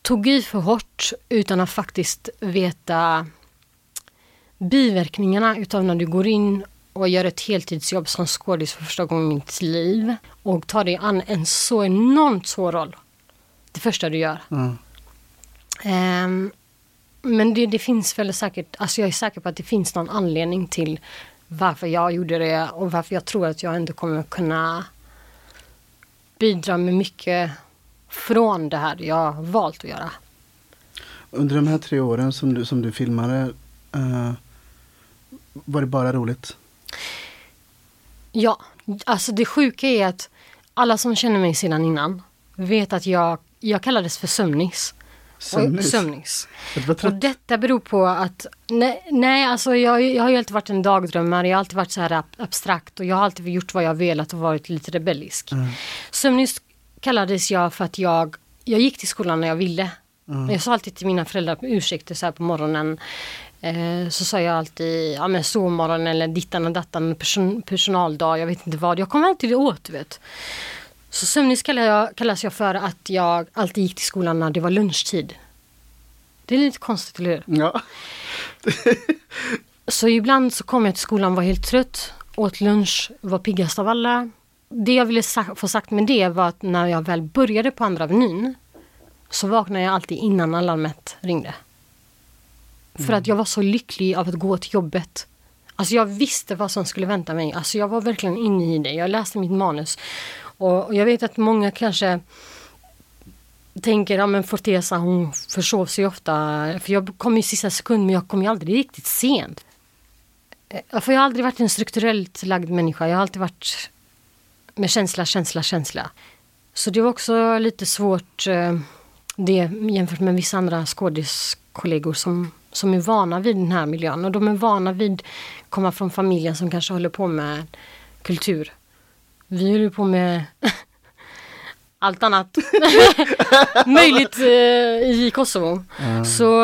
tog i för hårt utan att faktiskt veta biverkningarna utav när du går in och gör ett heltidsjobb som skådis för första gången i mitt liv och tar dig an en så enormt svår roll. Det första du gör. Ja. Ehm, men det, det finns väl säkert, alltså jag är säker på att det finns någon anledning till varför jag gjorde det och varför jag tror att jag ändå kommer kunna bidra med mycket från det här jag valt att göra. Under de här tre åren som du, som du filmade, eh, var det bara roligt? Ja, alltså det sjuka är att alla som känner mig sedan innan vet att jag, jag kallades för sömnis. Sömnis? Och, sömnis. Och detta beror på att, nej, nej alltså jag, jag har ju alltid varit en dagdrömmare, jag har alltid varit så här ab- abstrakt och jag har alltid gjort vad jag velat och varit lite rebellisk. Mm. Sömnis kallades jag för att jag, jag gick till skolan när jag ville. Jag sa alltid till mina föräldrar ursäkter så här på morgonen. Eh, så sa jag alltid, ja men sovmorgon eller dittan och dattan, person, personaldag, jag vet inte vad. Jag kommer alltid åt, du vet. Så sömnis jag, kallas jag för att jag alltid gick till skolan när det var lunchtid. Det är lite konstigt, eller hur? Ja. Så ibland så kom jag till skolan, var helt trött, åt lunch, var piggast av alla. Det jag ville sa- få sagt med det var att när jag väl började på Andra Avenyn så vaknade jag alltid innan alarmet ringde. För att jag var så lycklig av att gå till jobbet. Alltså jag visste vad som skulle vänta mig. Alltså jag var verkligen inne i det. Jag läste mitt manus. Och och jag vet att många kanske tänker, ja men Fortesa hon försov sig ofta. För jag kom i sista sekund men jag kom ju aldrig riktigt sent. Eh, för jag har aldrig varit en strukturellt lagd människa. Jag har alltid varit med känsla, känsla, känsla. Så det var också lite svårt eh, det jämfört med vissa andra skådiskollegor som, som är vana vid den här miljön. Och de är vana vid att komma från familjen som kanske håller på med kultur. Vi håller på med allt annat möjligt eh, i Kosovo. Så,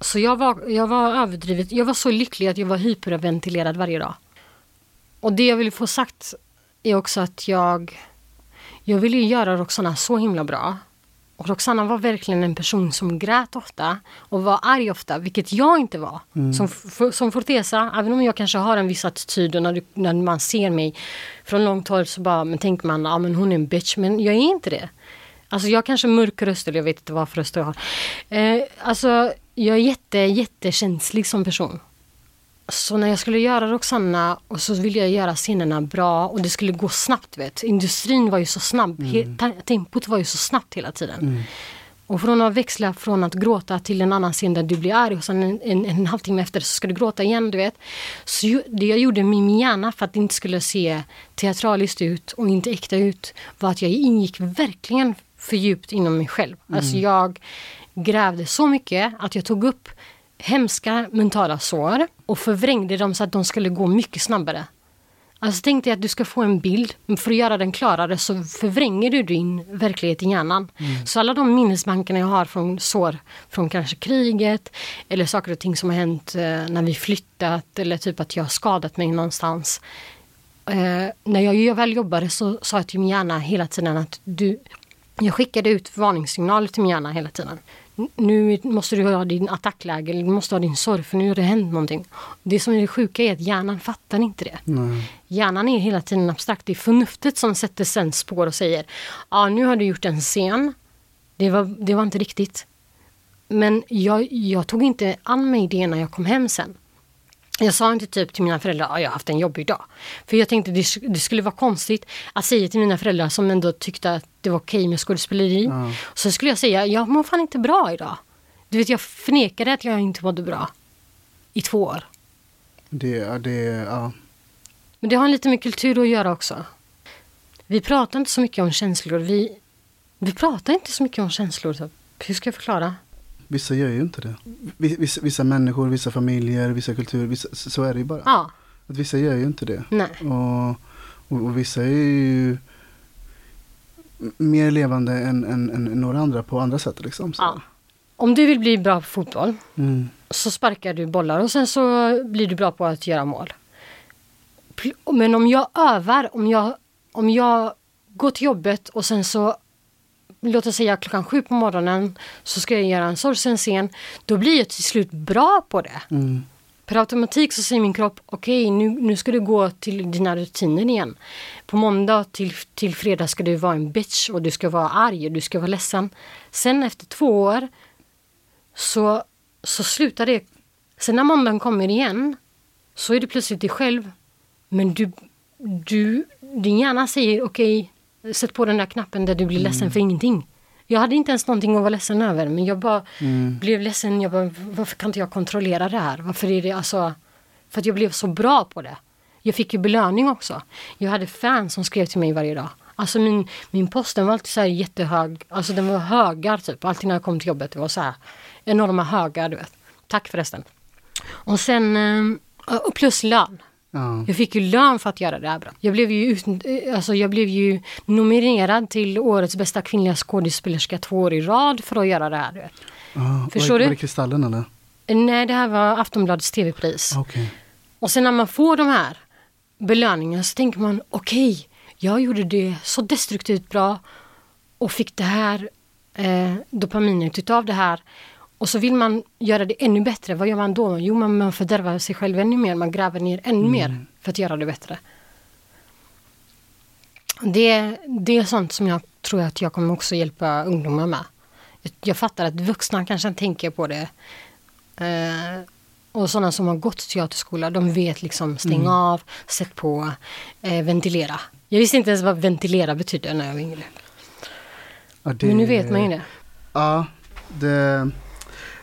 så jag, var, jag var överdrivet, jag var så lycklig att jag var hyperventilerad varje dag. Och det jag vill få sagt är också att jag, jag ville ju göra Roxana så himla bra. Och Roxana var verkligen en person som grät ofta och var arg ofta, vilket jag inte var. Som, f- som Fortesa, även om jag kanske har en viss attityd och när, du, när man ser mig från långt håll så bara, men tänker man, ja men hon är en bitch, men jag är inte det. Alltså jag kanske mörk röst eller jag vet inte vad för röst jag har. Eh, alltså jag är jätte, jättekänslig som person. Så när jag skulle göra Roxanna och så ville jag göra scenerna bra och det skulle gå snabbt vet. Industrin var ju så snabb, ta- tempot var ju så snabbt hela tiden. Och från att växla från att gråta till en annan scen där du blir arg och sen en, en, en halvtimme efter så ska du gråta igen, du vet. Så ju, det jag gjorde med min hjärna för att det inte skulle se teatraliskt ut och inte äkta ut var att jag ingick verkligen för djupt inom mig själv. Alltså jag grävde så mycket att jag tog upp hemska mentala sår och förvrängde dem så att de skulle gå mycket snabbare. Alltså tänk dig att du ska få en bild, men för att göra den klarare så förvränger du din verklighet i hjärnan. Så alla de minnesbankerna jag har från sår från kanske kriget eller saker och ting som har hänt eh, när vi flyttat eller typ att jag har skadat mig någonstans. Eh, när jag väl jobbade så sa jag till min hjärna hela tiden att du, jag skickade ut varningssignaler till min hjärna hela tiden. Nu måste du ha din attackläge, eller du måste ha din sorg för nu har det hänt någonting. Det som är det sjuka är att hjärnan fattar inte det. Nej. Hjärnan är hela tiden abstrakt. Det är förnuftet som sätter sen spår och säger ja nu har du gjort en scen. Det var, det var inte riktigt. Men jag, jag tog inte an mig det när jag kom hem sen. Jag sa inte typ till mina föräldrar att jag har haft en jobbig dag. För jag tänkte det, det skulle vara konstigt att säga till mina föräldrar som ändå tyckte att det var okej med skådespeleri. Ja. Så skulle jag säga, jag mår fan inte bra idag. Du vet, jag förnekade att jag inte mådde bra. I två år. Det, det, ja. Men det har lite med kultur att göra också. Vi pratar inte så mycket om känslor. Vi, vi pratar inte så mycket om känslor. Typ. Hur ska jag förklara? Vissa gör ju inte det. Vi- Vissa, vissa människor, vissa familjer, vissa kulturer, vissa, så är det ju bara. Ja, Att vissa gör ju inte det. nej. Och, och, och vissa är ju mer levande än, än, än några andra på andra sätt. Liksom, så. Ja. Om du vill bli bra på fotboll Mm. så sparkar du bollar och sen så blir du bra på att göra mål. Men om jag övar, om jag, om jag går till jobbet och sen så låt oss säga klockan sju på morgonen så ska jag göra en sorgsen scen. Då blir jag till slut bra på det. Mm. Per automatik så säger min kropp, okej nu, nu ska du gå till dina rutiner igen. På måndag till, till fredag ska du vara en bitch och du ska vara arg och du ska vara ledsen. Sen efter två år så, så slutar det. Sen när måndagen kommer igen så är du plötsligt dig själv. Men du, du, din hjärna säger okej, sätt på den där knappen där du blir ledsen för ingenting. Jag hade inte ens någonting att vara ledsen över men jag bara blev ledsen. Jag bara, varför kan inte jag kontrollera det här? Varför är det alltså... För att jag blev så bra på det. Jag fick ju belöning också. Jag hade fans som skrev till mig varje dag. Alltså min, min post den var alltid så här jättehög. Alltså den var högar typ. Alltid när jag kom till jobbet. Det var så här enorma högar du vet. Tack förresten. Och sen, eh, och plus lön. Ja. Jag fick ju lön för att göra det här bra. Jag blev ju, ut, alltså jag blev ju nominerad till årets bästa kvinnliga skådespelerska två år i rad för att göra det här. Ja, Förstår var, du? Var det Kristallen eller? Nej, det här var Aftonbladets tv-pris. Okej. Och sen när man får de här belöningarna så tänker man okej, jag gjorde det så destruktivt bra och fick det här eh, dopaminet utav det här. Och så vill man göra det ännu bättre. Vad gör man då? Jo, man, man fördärvar sig själv ännu mer. Man gräver ner ännu mer för att göra det bättre. Det, det är sånt som jag tror att jag kommer också hjälpa ungdomar med. Jag, jag fattar att vuxna kanske tänker på det. Eh, och sådana som har gått teaterskola, de vet liksom stäng av, sätt på, eh, ventilera. Jag visste inte ens vad ventilera betyder när jag var yngre. Ja, det- Men nu vet man ju det. Ja, det...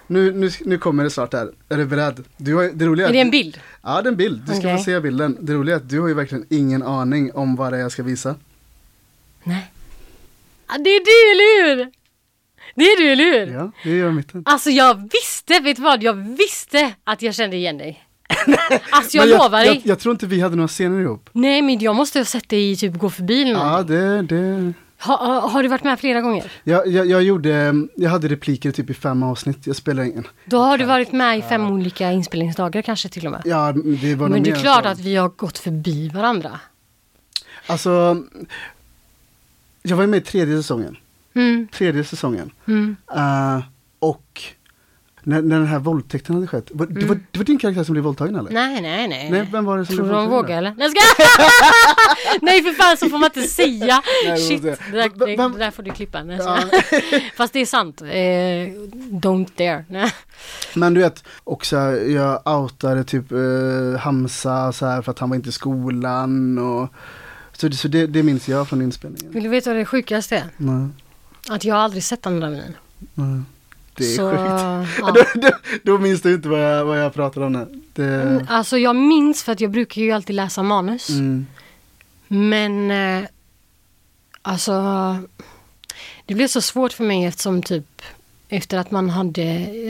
Nu, nu, nu kommer det snart här. Är du beredd? Du har, det roliga Är det en bild? Ja, det är en bild. Du ska Okej. få se bilden. Det roliga är att du har ju verkligen ingen aning om vad det är jag ska visa. Nej. Ah, det är du, eller hur? Det är du, eller hur? Ja, det gör mitten. Alltså jag visste, vet du vad? Jag visste att jag kände igen dig. alltså jag Men lovar jag, dig. jag, jag tror inte vi hade några scener ihop. Nej men jag måste ha sett dig typ gå förbi eller Ja, någonting. det, det... ha, ha, Har du varit med flera gånger? Jag, jag, jag gjorde, jag hade repliker typ i fem avsnitt. Jag spelar ingen. Då har du varit med i fem olika inspelningsdagar kanske till och med. Ja, det var Men det är klart att vi har gått förbi varandra. Alltså, jag var ju med i tredje säsongen. Mm, Tredje säsongen. mm. Eh, och när, när den här våldtäkten hade skett. Var, det, var, det var din karaktär som blev våldtagen eller? Nej, nej, nej. Nej, vem var det som Tror du de vågar eller? Nej, ska... nej för fan så får man inte säga. Nej, Shit, det där, det, det där får du klippa. Nej, Ja. Fast det är sant. Eh, don't dare. Nej. Men du vet, också jag outade typ eh, Hamza så här för att han var inte i skolan och så, det- så det, det minns jag från inspelningen. Vill du veta vad det sjukaste är? Nej, Att jag aldrig sett Andra vinen. nej. Det är så, sjukt. Ja. Då, då, då minns du inte vad jag, vad jag pratar om. Det, Mm, Alltså jag minns för att jag brukar ju alltid läsa manus. mm, Men eh, alltså det blev så svårt för mig eftersom typ efter att man hade,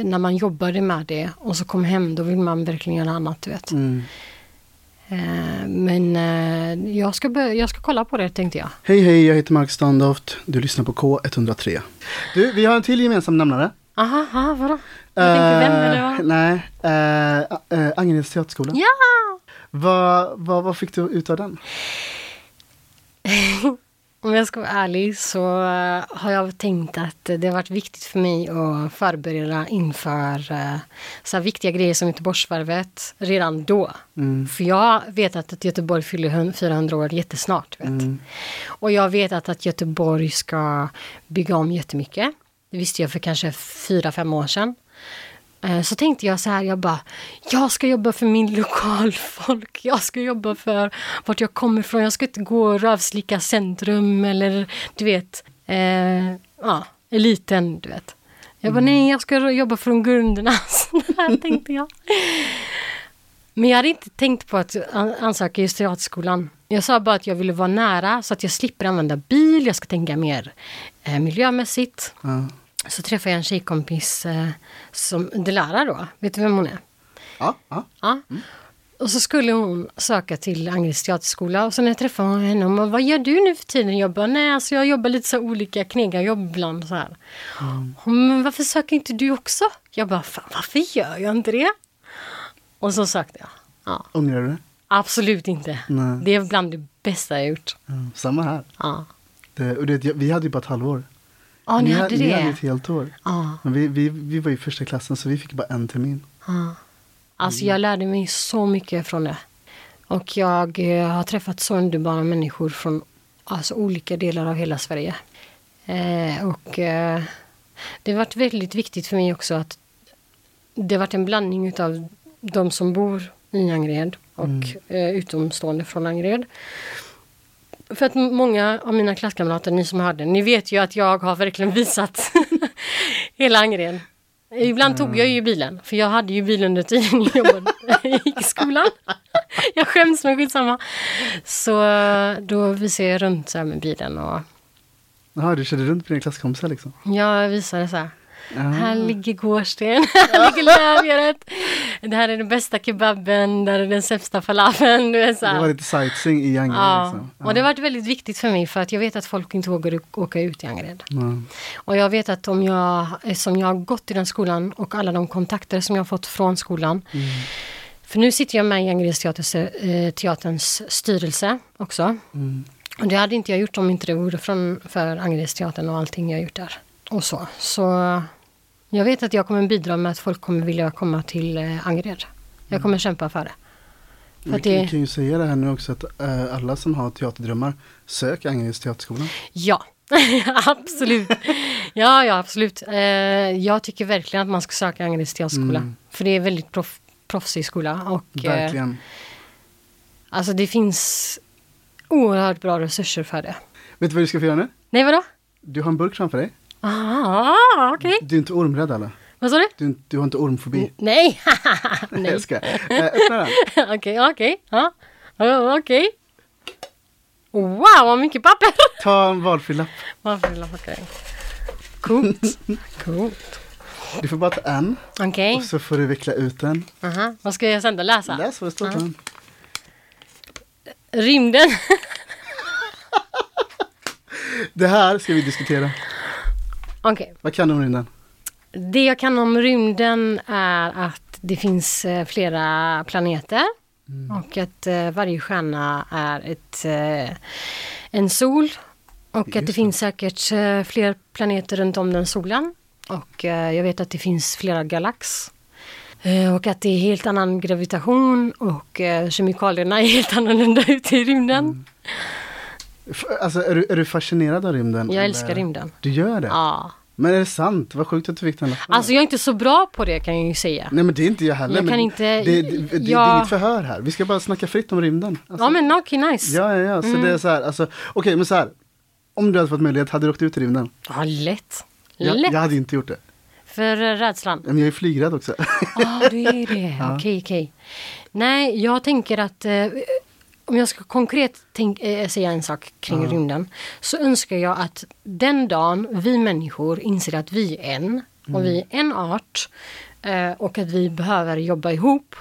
när man jobbade med det och så kom hem då vill man verkligen göra annat du vet. mm. Eh, men eh, jag, ska jag ska kolla på det tänkte jag. Hej hej, jag heter Mark Standoft. Du lyssnar på K103. Du, vi har en till gemensam nämnare. Aha, aha vadå? Jag tänkte vem eller vad? Nej, uh, uh, Angeneds teaterskola. Ja! Vad, vad, vad fick du ut av den? om jag ska vara ärlig så eh, har jag tänkt att det har varit viktigt för mig att förbereda inför eh, så här viktiga grejer som Göteborgsvarvet redan då. Mm. För jag vet att, Göteborg fyller hun- 400 år jättesnart. Vet. Mm. Och jag vet att, att Göteborg ska bygga om jättemycket. Det visste jag för kanske fyra fem år sedan. Eh, Så tänkte jag så här, jag bara, jag ska jobba för min lokalfolk. Jag ska jobba för vart jag kommer ifrån. Jag ska inte gå och rövslicka centrum eller du vet, eh, ja, eliten, du vet. Jag bara, nej, jag ska jobba från grunderna. Så här tänkte jag. Men jag hade inte tänkt på att an- ansöka just teaterskolan. Jag sa bara att jag ville vara nära så att jag slipper använda bil. Jag ska tänka mer eh, miljömässigt. Ja. Så träffade jag en tjejkompis eh, som Delara då. Vet du vem hon är? Ja, ja. Ja. Och så skulle hon söka till Angereds teaterskola och så när jag träffade henne, hon bara, vad gör du nu för tiden? Jag bara, nej alltså jag jobbar lite så här olika knega jobb ibland så här. Hon, men varför söker inte du också? Jag bara, fan varför gör jag inte det? Och så sökte jag. Ja, Ångrar du det? absolut inte. Nej. Det är bland det bästa jag gjort. Ja. Samma här. Ja, Det, och det, vi hade ju bara ett halvår. Ja ni hade Ni det? hade ett helt år. Ja. Men vi, vi, vi var i första klassen så vi fick bara en termin. Ja. Alltså jag lärde mig så mycket från det. Och jag eh, har träffat så underbara människor från alltså, olika delar av hela Sverige. Eh, och eh, det har varit väldigt viktigt för mig också att det har varit en blandning av de som bor i Angered och eh, utomstående från Angered. För att många av mina klasskamrater, ni som hörde, ni vet ju att jag har verkligen visat hela Angered. Ibland tog jag ju bilen, för jag hade ju bil under tiden jag jobbade i skolan. Jag skäms men skitsamma. Så eh, då visade jag runt så här med bilen och Jaha, du körde runt med dina klasskompisar liksom? jag visade så här. Ja. Här ligger Gårdsten, här ligger Lövgärdet. Det här är den bästa kebaben, där är den sämsta falafeln. Är så Det var lite sightseeing i Angered Ja. liksom. Och det har varit väldigt viktigt för mig för att jag vet att folk inte vågar åka ut i Angered. Ja. Och jag vet att om jag, som jag har gått i den skolan och alla de kontakter som jag har fått från skolan. För nu sitter jag med i Angereds eh, teaterns styrelse också. Mm. Och det hade inte jag gjort om inte det vore från, för Angereds teatern och allting jag gjort där. Och så. Så jag vet att jag kommer bidra med att folk kommer vilja komma till eh, Angered. Jag kommer kämpa för det. För Vi kan, det kan ju säga det här nu också att eh, alla som har teaterdrömmar, sök Angereds teaterskola. Ja, absolut. Ja, ja, absolut. Eh, jag tycker verkligen att man ska söka Angereds teaterskola. Mm. För det är väldigt proff, proffsig skola. Och, eh, Verkligen. alltså det finns oerhört bra resurser för det. Vet du vad du ska få göra nu? Nej, vadå? Du har en burk framför dig. Ah, okej. Du är inte ormrädd eller? Vad sa du? Du, du har inte ormfobi? Nej, Nej. Jag ska. Eh, öppna den. okej, okej. Ja, Okej. Wow, vad mycket papper! Ta en valfri lapp. Vill jag packa den? Coolt. Coolt. Du får bara ta en Okej. och så får du veckla ut den. Aha. Vad ska jag sen då läsa? Läs vad det står på den. Rymden. Det här ska vi diskutera. Okej. Vad kan du om rymden? Det jag kan om rymden är att det finns eh, flera planeter. Och att eh, varje stjärna är ett, eh, en sol. Och att det Just det. finns säkert fler planeter runt om den solen. Och jag vet att det finns flera galax. Och att det är helt annan gravitation och kemikalierna är helt annorlunda ute i rymden. F- Alltså är du, är du fascinerad av rymden? Jag eller? älskar rymden. Du gör det? Ja. Men är det sant? Vad sjukt att du fick den lappen. Alltså jag är inte så bra på det kan jag ju säga. Nej men det är inte jag heller. Jag kan inte- Det, det, det, det är jag- inget förhör här. Vi ska bara snacka fritt om rymden. Alltså, Ja men okej, nice. Ja, ja, ja. Så Mm. det är så här, alltså, okej men så här. Om du hade fått möjlighet, hade du åkt ut i rymden? Ja, lätt. Jag, Lätt. jag hade inte gjort det. För eh, rädslan. Men jag är flygrädd också. Ja, du är det. Okej, okej. Nej, jag tänker att eh, om jag ska konkret tänk, eh, säga en sak kring rymden så önskar jag att den dagen vi människor inser att vi är en och vi är en art eh, och att vi behöver jobba ihop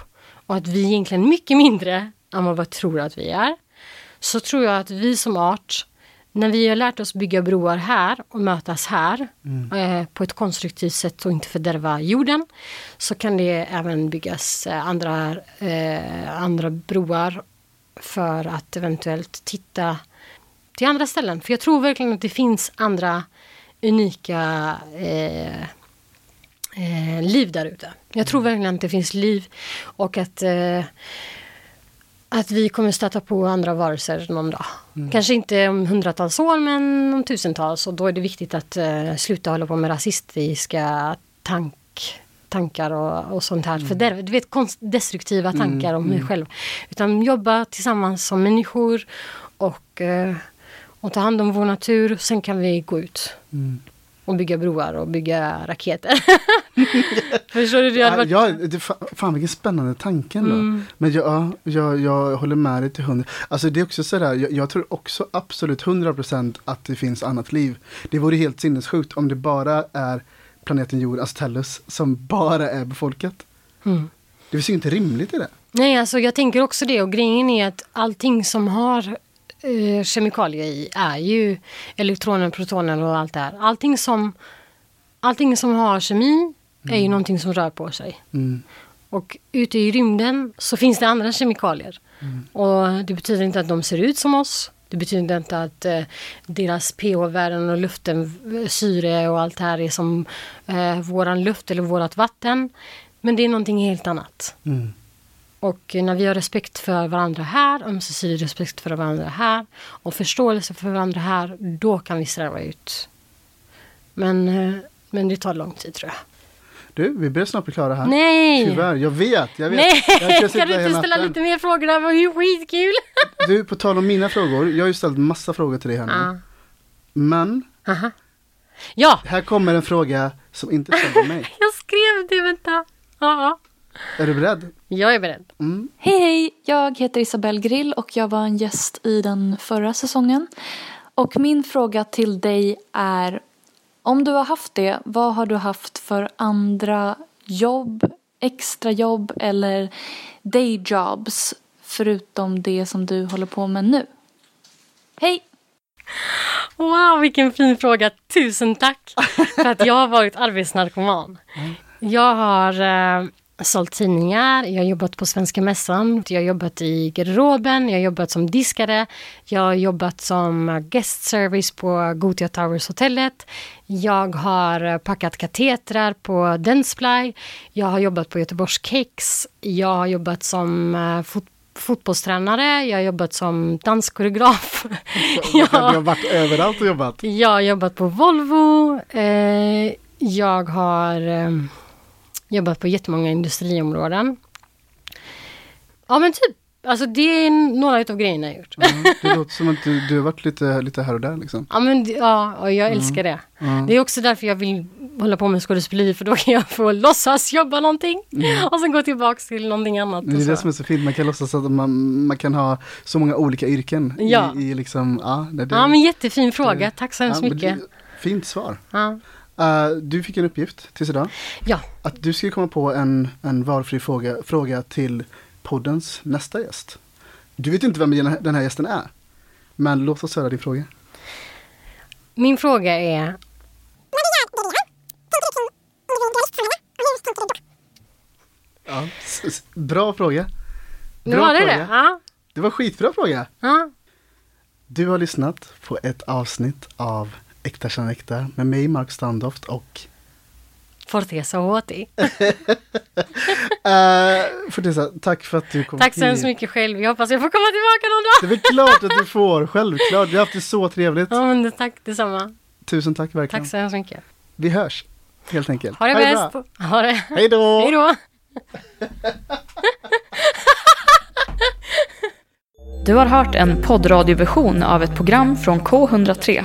och att vi är egentligen mycket mindre än vad vi tror att vi är. Så tror jag att vi som art när vi har lärt oss bygga broar här och mötas här eh, på ett konstruktivt sätt och inte fördärva jorden så kan det även byggas eh, andra, eh, andra broar för att eventuellt titta till andra ställen. För jag tror verkligen att det finns andra unika eh, eh, liv där ute. Jag tror verkligen att det finns liv och att, eh, att vi kommer stöta på andra varelser någon dag. Kanske inte om hundratals år men om tusentals och då är det viktigt att eh, sluta hålla på med rasistiska tank, tankar och, och sånt här. För det, du vet konst, destruktiva tankar om mig själv. Utan jobba tillsammans som människor och, eh, och ta hand om vår natur. Sen kan vi gå ut och bygga broar och bygga raketer. Förstår du? Det hade varit... ja, det, fa- fan vilken spännande tanke ändå. Mm. Men jag, ja, jag, jag håller med dig till hundra. Alltså det är också sådär, jag, jag tror också absolut 100% att det finns annat liv. Det vore helt sinnessjukt om det bara är planeten jord, alltså Tellus, som bara är befolkat. Mm. Det finns ju inte rimligt i det. Nej, alltså jag tänker också det. Och grejen är att allting som har eh, kemikalier i är ju elektroner, protoner och allt det här. Allting som, allting som har kemi är ju någonting som rör på sig. Mm. Och ute i rymden så finns det andra kemikalier. Och det betyder inte att de ser ut som oss. Det betyder inte att eh, deras pH-värden och luften, eh, syre och allt det här är som eh, våran luft eller vårat vatten. Men det är någonting helt annat. Mm. Och när vi har respekt för varandra här, ömsesidig respekt för varandra här och förståelse för varandra här, då kan vi sträva ut. Men, eh, men det tar lång tid tror jag. Du, vi börjar snart bli klara här. Nej! Tyvärr, jag vet, jag vet. Nej! Jag Kan du inte ställa natten. lite mer frågor? Det här var ju skitkul! Du, på tal om mina frågor, jag har ju ställt massa frågor till dig här nu. Ja. Men, Aha. Ja, här kommer en fråga som inte av mig. jag skrev det, vänta. Ja, Är du beredd? jag är beredd. Mm. Hej hej! Jag heter Isabelle Grill och jag var en gäst i den förra säsongen. Och min fråga till dig är om du har haft det, vad har du haft för andra jobb, extrajobb eller dayjobs förutom det som du håller på med nu? Hej! Wow, vilken fin fråga. Tusen tack för att jag har varit arbetsnarkoman. Jag har eh, sålt tidningar, jag har jobbat på Svenska Mässan, jag har jobbat i garderoben, jag har jobbat som diskare, jag har jobbat som guest service på Gothia Towers hotellet. Jag har packat katetrar på Dentsply. Jag har jobbat på Göteborgs Kex. Jag har jobbat som eh, fot fotbollstränare, jag har jobbat som danskoreograf. Du har varit överallt och jobbat. Jag har jobbat på Volvo. Eh, jag har eh, jobbat på jättemånga industriområden. Ja men typ, alltså det är några utav grejerna jag gjort. Ja, det låter som att du, du har varit lite, lite här och där liksom. Ja men det- ja, jag älskar det. Ja. Det är också därför jag vill hålla på med skådespeleri för då kan jag få låtsas jobba någonting och sen gå tillbaks till någonting annat. Det är det som är så fint, man kan låtsas att man, man kan ha så många olika yrken. Ja. I, i liksom, ja, det, det, Ja men jättefin fråga, tack så hemskt ja, mycket. det- Fint svar. Ja. Eh, du fick en uppgift tills idag. ja, Att du skulle komma på en, en valfri fråga, fråga till poddens nästa gäst. Du vet inte vem den här, gästen är. Men låt oss höra din fråga. min fråga är Ja. Bra fråga. Nu Bra var det fråga. det? Ja. Det var skitbra fråga. ja. Du har lyssnat på ett avsnitt av Äkta känner äkta med mig Mark Standoft och Fortesa HT. uh, Fortesa, tack för att du kom Tack så hit. hemskt mycket själv. Jag hoppas jag får komma tillbaka någon dag. Det är klart att du får, självklart. Vi har haft det så trevligt. Ja, men det- tack detsamma. Tusen tack verkligen. Tack så hemskt mycket. Vi hörs, helt enkelt. Ha det bra. bäst. Ha det. Hej då! Hej då. Du har hört en poddradioversion av ett program från K103.